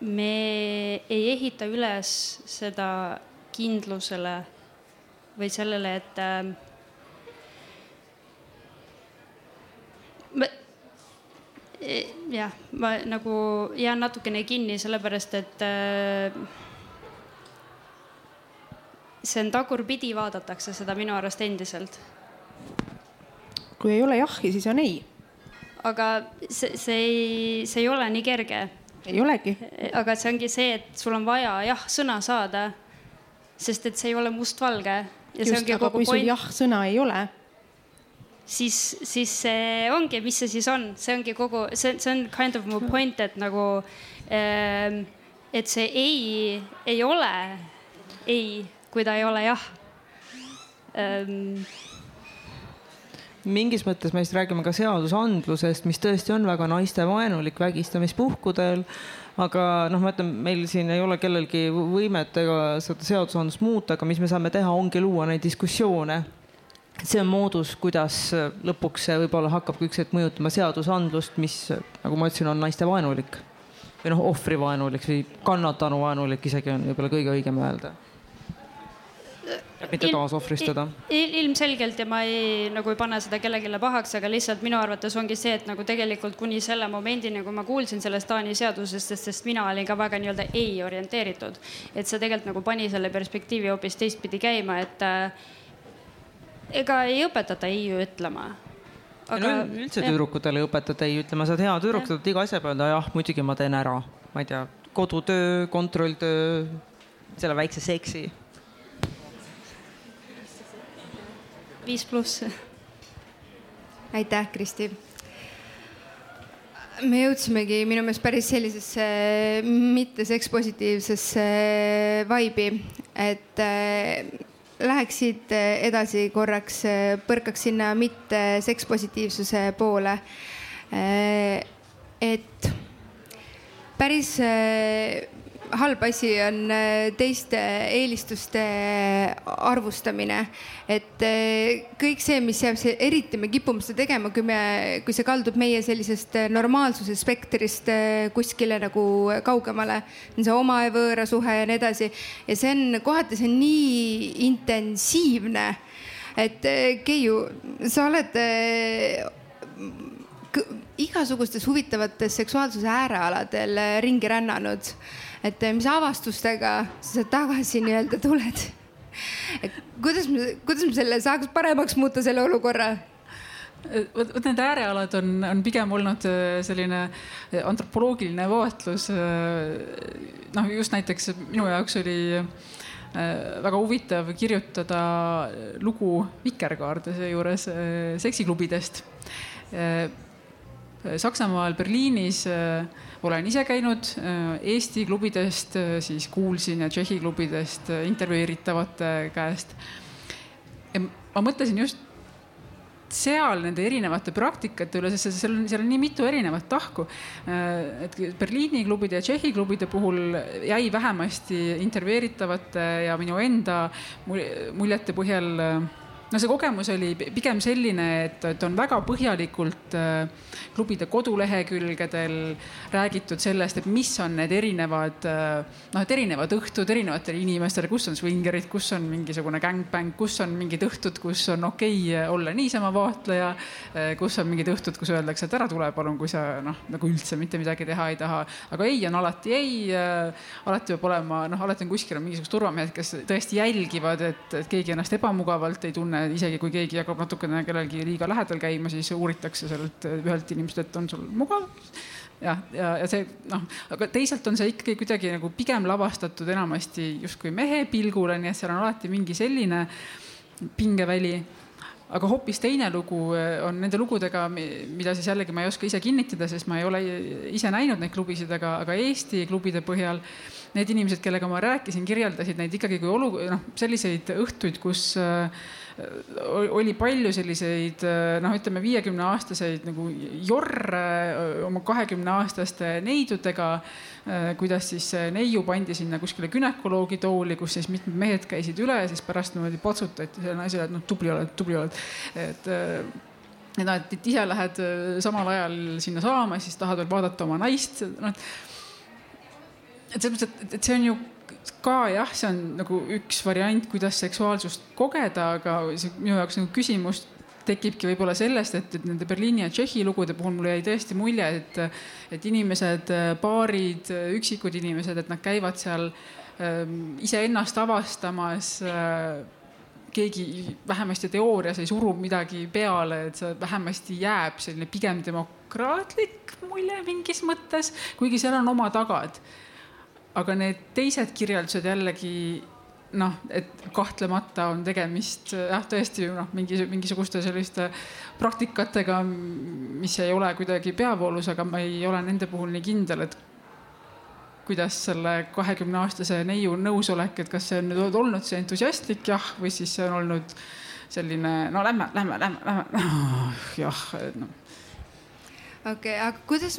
me ei ehita üles seda kindlusele või sellele, et äh, jah, ma nagu jään natukene kinni, sellepärast et äh, see on tagurpidi, vaadatakse seda minu arust endiselt.
kui ei ole jahhi, siis on ei.
aga see, see ei, see ei ole nii kerge.
Ei olegi.
aga see ongi see, et sul on vaja jah-sõna saada. sest et see ei ole mustvalge.
just, aga kui sul jah-sõna ei ole
siis, siis see ongi, mis see siis on, see ongi kogu, see, see on kind of mu point, et nagu, ehm, et see ei, ei ole ei, kui ta ei ole jah
ähm, mingis mõttes me siis räägime ka seadusandlusest, mis tõesti on väga naistevaenulik vägistamispuhkudel. aga noh, ma ütlen, meil siin ei ole kellelgi võimet ega seda seadusandlust muuta, aga mis me saame teha, ongi luua neid diskussioone. See on moodus, kuidas lõpuks see võib-olla hakkab ükskord mõjutama seadusandlust, mis nagu ma ütlesin, on naistevaenulik. Või noh, ohvrivaenulik või kannatanuvaenulik isegi on võib-olla kõige õigem öelda mitte taasohvristada
il,. ilmselgelt ja ma ei, nagu ei pane seda kellelegi pahaks, aga lihtsalt minu arvates ongi see, et nagu tegelikult kuni selle momendini, kui ma kuulsin sellest Taani seadusest, sest, sest mina olin ka väga nii-öelda ei orienteeritud. et see tegelikult nagu pani selle perspektiivi hoopis teistpidi käima, et äh, ega ei õpetata ei ütlema
aga.... no üldse tüdrukutele ei õpetata ei ütlema, sa oled hea tüdruk, tahad iga asja peale jah, muidugi ma teen ära, ma ei tea, kodutöö, kontrolltöö, selle väikse seksi.
Viis pluss.
aitäh, Kristi me jõudsimegi minu meelest päris sellisesse mitte sekspositiivsesse vibe'i, et läheksid eh, edasi korraks, eh, põrkaks sinna mitte sekspositiivsuse poole. Et päris halb asi on äh, teiste eelistuste arvustamine. et äh, kõik see, mis jääb, see eriti me kipume seda tegema, kui me, kui see kaldub meie sellisest äh, normaalsuse spektrist kuskile nagu kaugemale. see oma ja võõra suhe ja nii edasi ja see on kohati, see on nii intensiivne, et Keiu, sa oled igasugustes huvitavates seksuaalsuse äärealadel ringi rännanud et eh, mis avastustega sa tagasi nii-öelda tuled? kuidas kuidas me selle saaks paremaks muuta, selle olukorra?
vot need äärealad on, on pigem olnud eh, selline antropoloogiline vaatlus. Eh, noh, just näiteks minu jaoks oli väga huvitav kirjutada lugu Vikerkaarde seejuures seksiklubidest. Saksamaal Berliinis olen ise käinud äh, Eesti klubidest, äh, siis kuulsin Tšehhi klubidest äh, intervjueeritavate käest. ma mõtlesin just seal nende erinevate praktikate üle, sest seal on, seal on nii mitu erinevat tahku. et Berliini klubide ja Tšehhi klubide puhul jäi vähemasti intervjueeritavate ja minu enda muljete põhjal no see kogemus oli pigem selline, et, et on väga põhjalikult äh, klubide kodulehekülgedel räägitud sellest, et mis on need erinevad äh, noh, et erinevad õhtud erinevatele inimestele, kus on swingerid, kus on mingisugune gängbäng, kus on mingid õhtud, kus on okei okay olla niisama vaatleja, äh, kus on mingid õhtud, kus öeldakse, et ära tule palun, kui sa noh, nagu üldse mitte midagi teha ei taha. aga ei on alati ei, alati peab olema noh, alati on kuskil on mingisugused turvamehed, kes tõesti jälgivad, et, et keegi ennast ebamugavalt ei tunne isegi kui keegi hakkab natukene kellelgi liiga lähedal käima, siis uuritakse sellelt ühelt inimeselt, et on sul mugav. jah, ja, ja see noh, aga teisalt on see ikkagi kuidagi nagu pigem lavastatud enamasti justkui mehe pilgule, nii et seal on alati mingi selline pingeväli aga hoopis teine lugu eh, on nende lugudega, mida siis jällegi ma ei oska ise kinnitada, sest ma ei ole ise näinud neid klubisid, aga, aga Eesti klubide põhjal need inimesed, kellega ma rääkisin, kirjeldasid neid ikkagi kui olu-, noh, selliseid õhtuid, kus äh, oli palju selliseid noh, ütleme viiekümne aastaseid nagu jorre oma kahekümne aastaste neidudega. kuidas siis neiu pandi sinna kuskile günekoloogi tooli, kus siis mitmed mehed käisid üle ja siis pärast niimoodi potsutati selle naisele, et noh, tubli oled, tubli oled, et ja noh, et ise lähed samal ajal sinna saama, siis tahad veel vaadata oma naist, noh. et selles mõttes, et, et see on ju ka jah, see on nagu üks variant, kuidas seksuaalsust kogeda, aga see minu jaoks nagu küsimus tekibki võib-olla sellest, et, nende Berliini ja Tšehhi lugude puhul mulle jäi tõesti mulje, et, et inimesed, paarid, üksikud inimesed, et nad käivad seal ähm, iseennast avastamas äh, keegi vähemasti teoorias ei suru midagi peale, et see vähemasti jääb selline pigem demokraatlik mulje mingis mõttes, kuigi seal on oma tagad aga need teised kirjeldused jällegi noh, et kahtlemata on tegemist jah, tõesti noh, mingi mingisuguste selliste praktikatega, mis ei ole kuidagi peavoolus, aga ma ei ole nende puhul nii kindel, et kuidas selle kahekümne aastase neiu nõusolek, et kas see on nüüd olnud see entusiastlik jah, või siis see on olnud selline no lähme, lähme, lähme, lähme oh, jah, noh.
Okei okay,, aga kuidas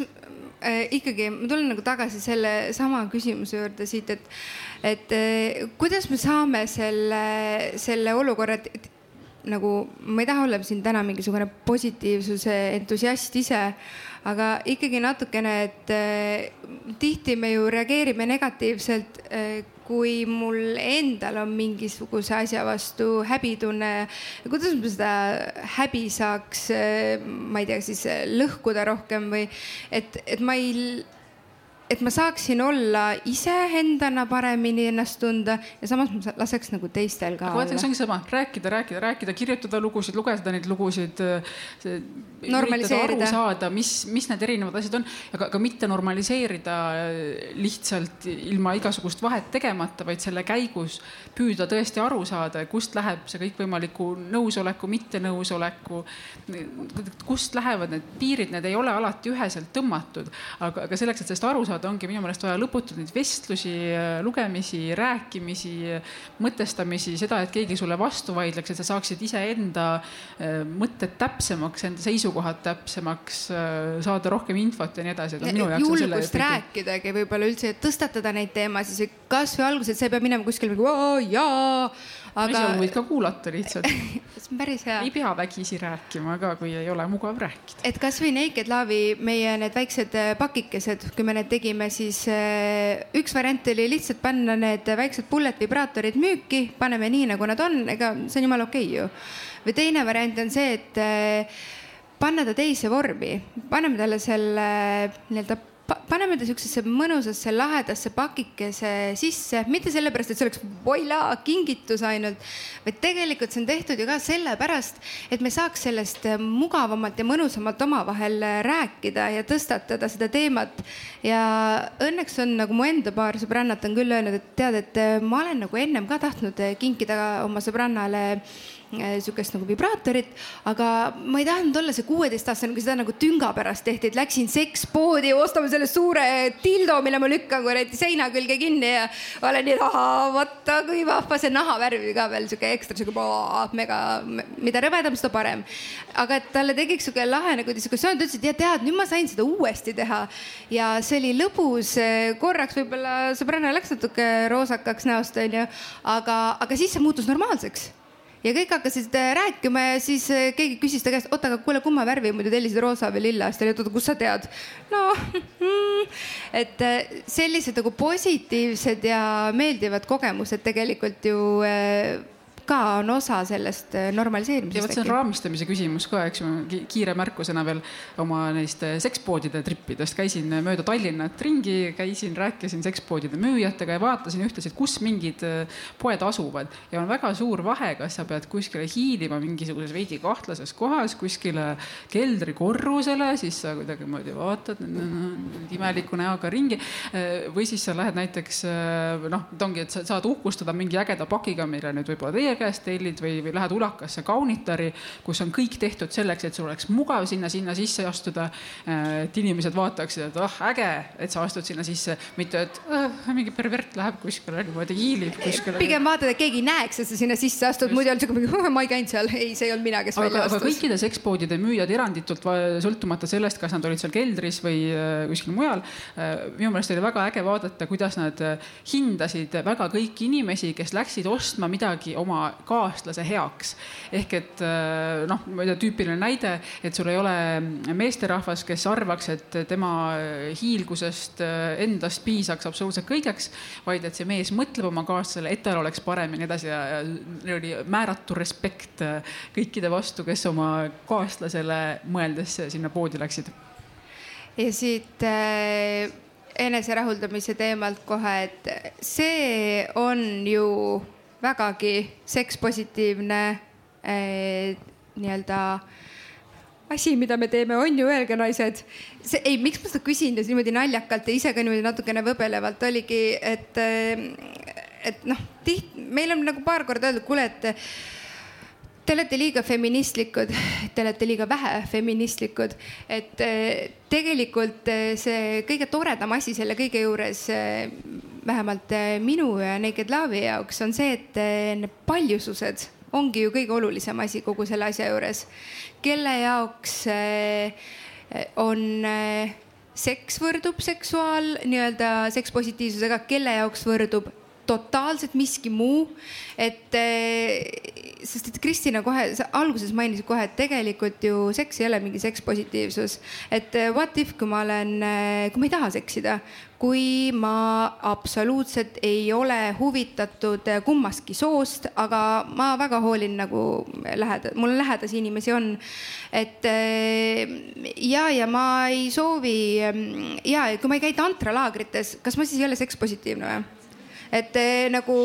äh, ikkagi ma tulen nagu tagasi selle sama küsimuse juurde siit, et, et äh, kuidas me saame selle, selle olukorra, et, nagu ma ei taha olla siin täna mingisugune positiivsuse entusiast ise, aga ikkagi natukene, et äh, tihti me ju reageerime negatiivselt äh, kui mul endal on mingisuguse asja vastu häbitunne, kuidas ma seda häbi saaks, ma ei tea, siis lõhkuda rohkem või et, et ma ei et ma saaksin olla iseendana paremini ennast tunda ja samas ma laseks nagu teistel ka.
aga vaata, see ongi sama, rääkida, rääkida, rääkida, kirjutada lugusid, lugeda neid lugusid.
normaliseerida.
aru saada, mis, mis need erinevad asjad on, aga, aga mitte normaliseerida lihtsalt ilma igasugust vahet tegemata, vaid selle käigus püüda tõesti aru saada, kust läheb see kõikvõimaliku nõusoleku, mittenõusoleku. kust lähevad need piirid, need ei ole alati üheselt tõmmatud, aga, aga selleks, et sellest aru saada saada, ongi minu meelest vaja lõputult neid vestlusi, lugemisi, rääkimisi, mõtestamisi, seda, et keegi sulle vastu vaidleks, et sa saaksid iseenda äh, mõtted täpsemaks, enda seisukohad täpsemaks, äh, saada rohkem infot ja nii edasi.
julgust rääkidagi võib-olla üldse, tõstatada neid teemasid, kasvõi alguses, sa ei pea minema kuskile mingi jaa
aga. asjaolu võid ka kuulata lihtsalt (laughs)
see on päris hea.
ei pea vägisi rääkima ka, kui ei ole mugav rääkida.
et kasvõi Naked Love'i meie need väiksed äh, pakikesed, kui me need tegime, siis äh, üks variant oli lihtsalt panna need väiksed bullet vibraatorid müüki, paneme nii, nagu nad on, ega see on jumala okei okay ju. või teine variant on see, et äh, panna ta teise vormi, paneme talle selle nii-öelda paneme ta siuksesse mõnusasse lahedasse pakikese sisse, mitte sellepärast, et see oleks voila kingitus ainult, vaid tegelikult see on tehtud ju ka sellepärast, et me saaks sellest mugavamalt ja mõnusamalt omavahel rääkida ja tõstatada seda teemat. ja õnneks on nagu mu enda paar sõbrannat on küll öelnud, et tead, et ma olen nagu ennem ka tahtnud kinkida oma sõbrannale sihukest nagu vibraatorit, aga ma ei tahtnud olla see kuueteistaastane, kui seda nagu tünga pärast tehti, et läksin sekspoodi ostame selle suure dildo, mille ma lükkan kuradi seina külge kinni ja olen nii, et ahaa, vaata kui vahva, see nahavärv ka veel sihuke ekstra sihuke mega, mida rõvedam, seda parem. aga et talle tekiks sihuke lahe nagu diskussioon, ta ütles, et ja tead, nüüd ma sain seda uuesti teha ja see oli lõbus, korraks võib-olla sõbranna läks natuke roosakaks näost onju, aga, aga siis see muutus normaalseks ja kõik hakkasid äh, rääkima ja siis äh, keegi küsis ta käest, oota, aga kuule, kumma värvi muidu tellisid, roosa või lilla? siis ta oli, et oota, kust sa tead? no (laughs) et äh, sellised nagu positiivsed ja meeldivad kogemused tegelikult ju ka on osa sellest äh, normaliseerimisest. ja
vot see on raamistamise küsimus ka, eks ju, kiire märkusena veel oma neist äh, sekspoodide trippidest. Käisin mööda Tallinnat ringi, käisin, rääkisin sekspoodide müüjatega ja vaatasin ühtlasi, et kus mingid äh, poed asuvad. Ja on väga suur vahe, kas sa pead kuskile hiilima mingisuguses veidi kahtlases kohas, kuskile keldrikorrusele, siis sa kuidagimoodi vaatad imeliku näoga ringi või siis sa lähed näiteks noh, et ongi, et sa saad uhkustada mingi ägeda pakiga, mille nüüd võib-olla teie käest tellid või, või lähed ulakasse kaunitari, kus on kõik tehtud selleks, et sul oleks mugav sinna, sinna sisse astuda. et inimesed vaataksid, et ah äge, et sa astud sinna sisse, mitte et äh, mingi pervert läheb kuskile niimoodi hiilib kuskile.
pigem vaatad, et keegi ei näeks, et sa sinna sisse astud, muidu on siuke mingi, ma ei käinud seal, ei, see ei olnud mina, kes
aga,
välja
aga
astus.
kõikide sekspoodide müüjad eranditult, sõltumata sellest, kas nad olid seal keldris või äh, kuskil mujal. minu meelest oli väga äge vaadata, kuidas nad äh, hindasid väga kõiki inimesi, kes läksid ostma midagi oma kaaslase heaks. ehk et äh, noh, ma ei tea, tüüpiline näide, et sul ei ole meesterahvas, kes arvaks, et tema hiilgusest endast piisaks absoluutselt kõigeks, vaid et see mees mõtleb oma kaaslasele, et tal oleks parem ja nii edasi ja, ja neil oli määratu respekt kõikide vastu, kes oma kaaslasele mõeldes sinna poodi läksid
ja siit äh, eneserahuldamise teemalt kohe, et see on ju vägagi sekspositiivne äh, nii-öelda asi, mida me teeme, on ju, öelge naised. see, ei, miks ma seda küsin just niimoodi naljakalt ja ise ka niimoodi natukene võbelevalt oligi, et, et noh, tihti meil on nagu paar korda öeldud, kuule, et te olete liiga feministlikud, te olete liiga vähe feministlikud, et eh, tegelikult eh, see kõige toredam asi selle kõige juures, eh, vähemalt minu ja Naked Love'i jaoks on see, et need paljusused ongi ju kõige olulisem asi kogu selle asja juures. kelle jaoks on seks võrdub seksuaal nii-öelda sekspositiivsusega, kelle jaoks võrdub totaalselt miski muu. et sest et Kristina kohe, alguses mainisid kohe, et tegelikult ju seks ei ole mingi sekspositiivsus. et eh, what if, kui ma olen, eh, kui ma ei taha seksida, kui ma absoluutselt ei ole huvitatud eh, kummastki soost, aga ma väga hoolin nagu läheda-, mul lähedasi inimesi on. et ja, ja ma ei soovi ja kui ma ei käi tantralaagrites, kas ma siis ei ole sekspositiivne või? Et nagu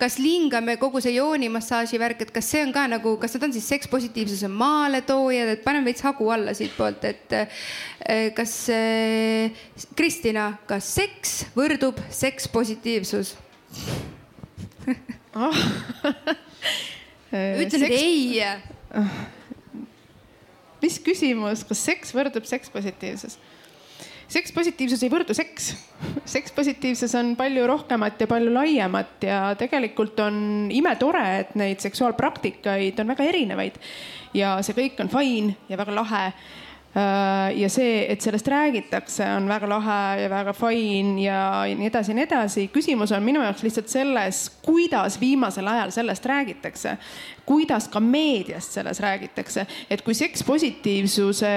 kas lingame kogu see joonimassaaži värk, et kas see on ka nagu, kas nad on siis sekspositiivsuse maaletoojad, et paneme veits hagu alla siitpoolt, et eh, kas eh,, Kristina, kas seks võrdub sekspositiivsus
oh. (laughs)
ütle nüüd ei.
mis küsimus, kas seks võrdub sekspositiivsus? Sekspositiivsus ei võrdu seks. sekspositiivsus on palju rohkemat ja palju laiemat ja tegelikult on imetore, et neid seksuaalpraktikaid on väga erinevaid. ja see kõik on fine ja väga lahe ja see, et sellest räägitakse, on väga lahe ja väga fine ja nii edasi ja nii edasi. küsimus on minu jaoks lihtsalt selles, kuidas viimasel ajal sellest räägitakse. kuidas ka meediast selles räägitakse, et kui sekspositiivsuse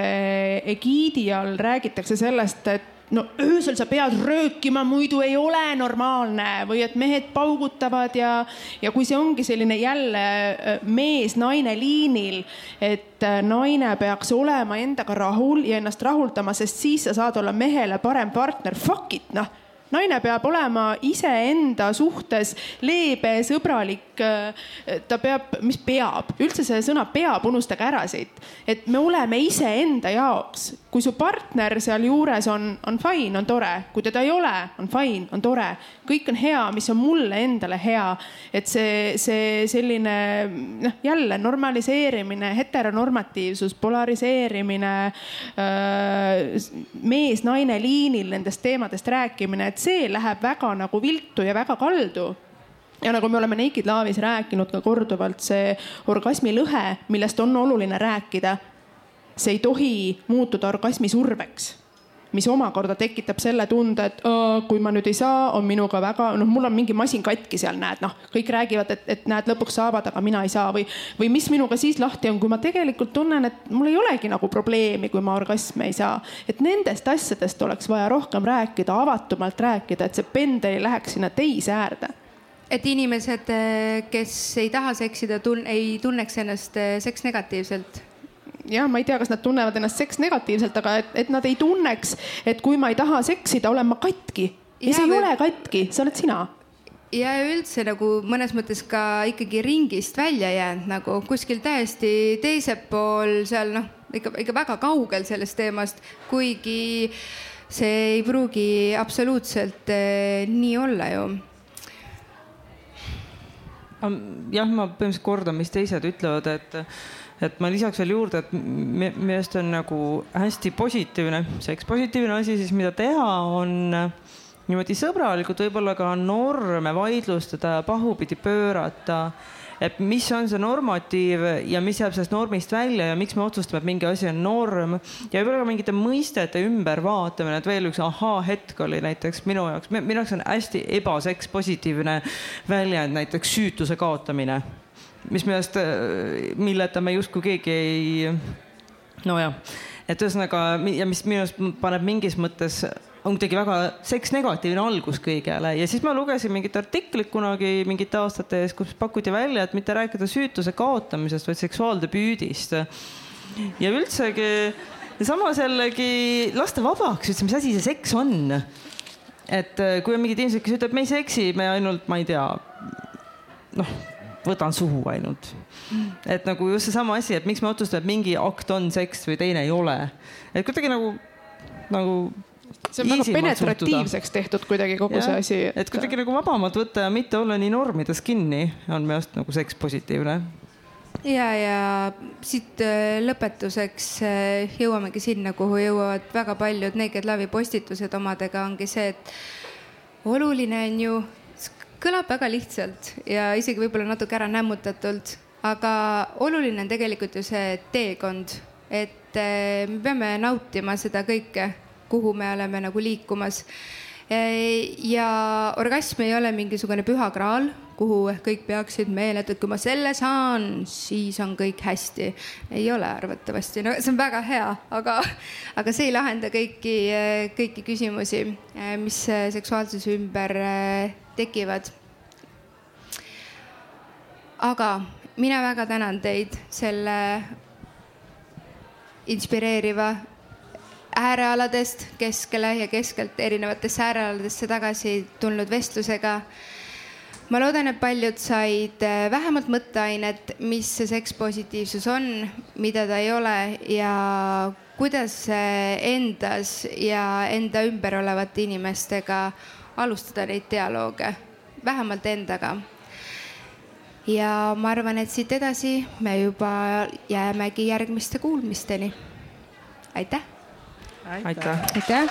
egiidi all räägitakse sellest, et no öösel sa pead röökima, muidu ei ole normaalne või et mehed paugutavad ja, ja kui see ongi selline jälle äh, mees-naine liinil, et äh, naine peaks olema endaga rahul ja ennast rahuldama, sest siis sa saad olla mehele parem partner. Fuck it, noh naine peab olema iseenda suhtes leebe, sõbralik. ta peab, mis peab, üldse see sõna peab, unustage ära siit, et me oleme iseenda jaoks. kui su partner sealjuures on, on fine, on tore, kui teda ei ole, on fine, on tore, kõik on hea, mis on mulle endale hea. et see, see selline noh, jälle normaliseerimine, heteronormatiivsus, polariseerimine, mees-naine liinil nendest teemadest rääkimine, et see läheb väga nagu viltu ja väga kaldu. Ja nagu me oleme Naked Love'is rääkinud ka korduvalt, see orgasmi lõhe, millest on oluline rääkida, see ei tohi muutuda orgasmi surveks mis omakorda tekitab selle tunde, et kui ma nüüd ei saa, on minuga väga, noh, mul on mingi masin katki seal, näed, noh, kõik räägivad, et, et näed, lõpuks saavad, aga mina ei saa või, või mis minuga siis lahti on, kui ma tegelikult tunnen, et mul ei olegi nagu probleemi, kui ma orgasmi ei saa. et nendest asjadest oleks vaja rohkem rääkida, avatumalt rääkida, et see pendel ei läheks sinna teise äärde
et inimesed, kes ei taha seksida, ei tunneks ennast seks negatiivselt
jah, ma ei tea, kas nad tunnevad ennast seks negatiivselt, aga et, et nad ei tunneks, et kui ma ei taha seksida, olen ma katki. ja see ei või... ole katki, see oled sina
ja üldse nagu mõnes mõttes ka ikkagi ringist välja jäänud nagu kuskil täiesti teisel pool seal noh, ikka, ikka väga kaugel sellest teemast, kuigi see ei pruugi absoluutselt eh, nii olla ju
jah, ma põhimõtteliselt kordan, mis teised ütlevad, et, et ma lisaks veel juurde, et meelest on nagu hästi positiivne, seks positiivne asi siis, mida teha, on niimoodi sõbralikult võib-olla ka norme vaidlustada ja pahupidi pöörata. Et mis on see normatiiv ja mis jääb sellest normist välja ja miks me otsustame, et mingi asi on norm. Ja võib-olla ka mingite mõistete ümbervaatamine, et veel üks ahaa-hetk oli näiteks minu jaoks, minu jaoks on hästi ebaseks positiivne väljend näiteks süütuse kaotamine, mis minu arust, milleta me justkui keegi ei, nojah, et ühesõnaga ja mis minu arust paneb mingis mõttes on kuidagi väga seksnegatiivne algus kõigele ja siis ma lugesin mingit artiklit kunagi mingite aastate eest, kus pakuti välja, et mitte rääkida süütuse kaotamisest, vaid seksuaaldebüüdist. ja üldsegi ja samas jällegi lasta vabaks üldse, mis asi see seks on. et äh, kui on mingid inimesed, kes ütlevad, me ei seksi, me ainult, ma ei tea, noh, võtan suhu ainult. et nagu just seesama asi, et miks me otsustame, et mingi akt on seks või teine ei ole. et kuidagi nagu, nagu
see on väga penetratiivseks tehtud kuidagi kogu ja, see asi
et.... et kuidagi nagu vabamalt võtta ja mitte olla nii normides kinni, on minu arust nagu seks positiivne.
ja, ja siit äh, lõpetuseks äh, jõuamegi sinna, kuhu jõuavad väga paljud Naked Love'i postitused omadega, ongi see, et oluline on ju, kõlab väga lihtsalt ja isegi võib-olla natuke ära nämmutatult, aga oluline on tegelikult ju see teekond, et äh, me peame nautima seda kõike kuhu me oleme nagu liikumas. ja orgasm ei ole mingisugune püha kraal, kuhu kõik peaksid meeldima, et kui ma selle saan, siis on kõik hästi. ei ole arvatavasti, no see on väga hea, aga, aga see ei lahenda kõiki, kõiki küsimusi, mis seksuaalsuse ümber tekivad. aga mina väga tänan teid selle inspireeriva äärealadest keskele ja keskelt erinevatesse äärealadesse tagasi tulnud vestlusega. ma loodan, et paljud said äh, vähemalt mõtteainet, mis see sekspositiivsus on, mida ta ei ole ja kuidas endas ja enda ümber olevate inimestega alustada neid dialoog, vähemalt endaga. ja ma arvan, et siit edasi me juba jäämegi järgmiste kuulmisteni. aitäh
aitäh.
aitäh.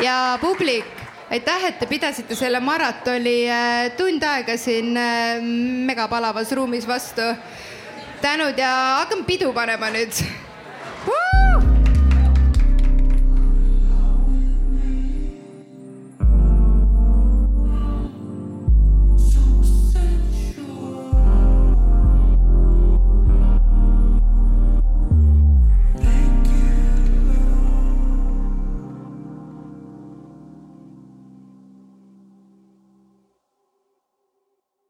ja publik, aitäh, et te pidasite selle maratoni äh, tund aega siin äh, megapalavas ruumis vastu. tänud ja hakkame pidu panema nüüd.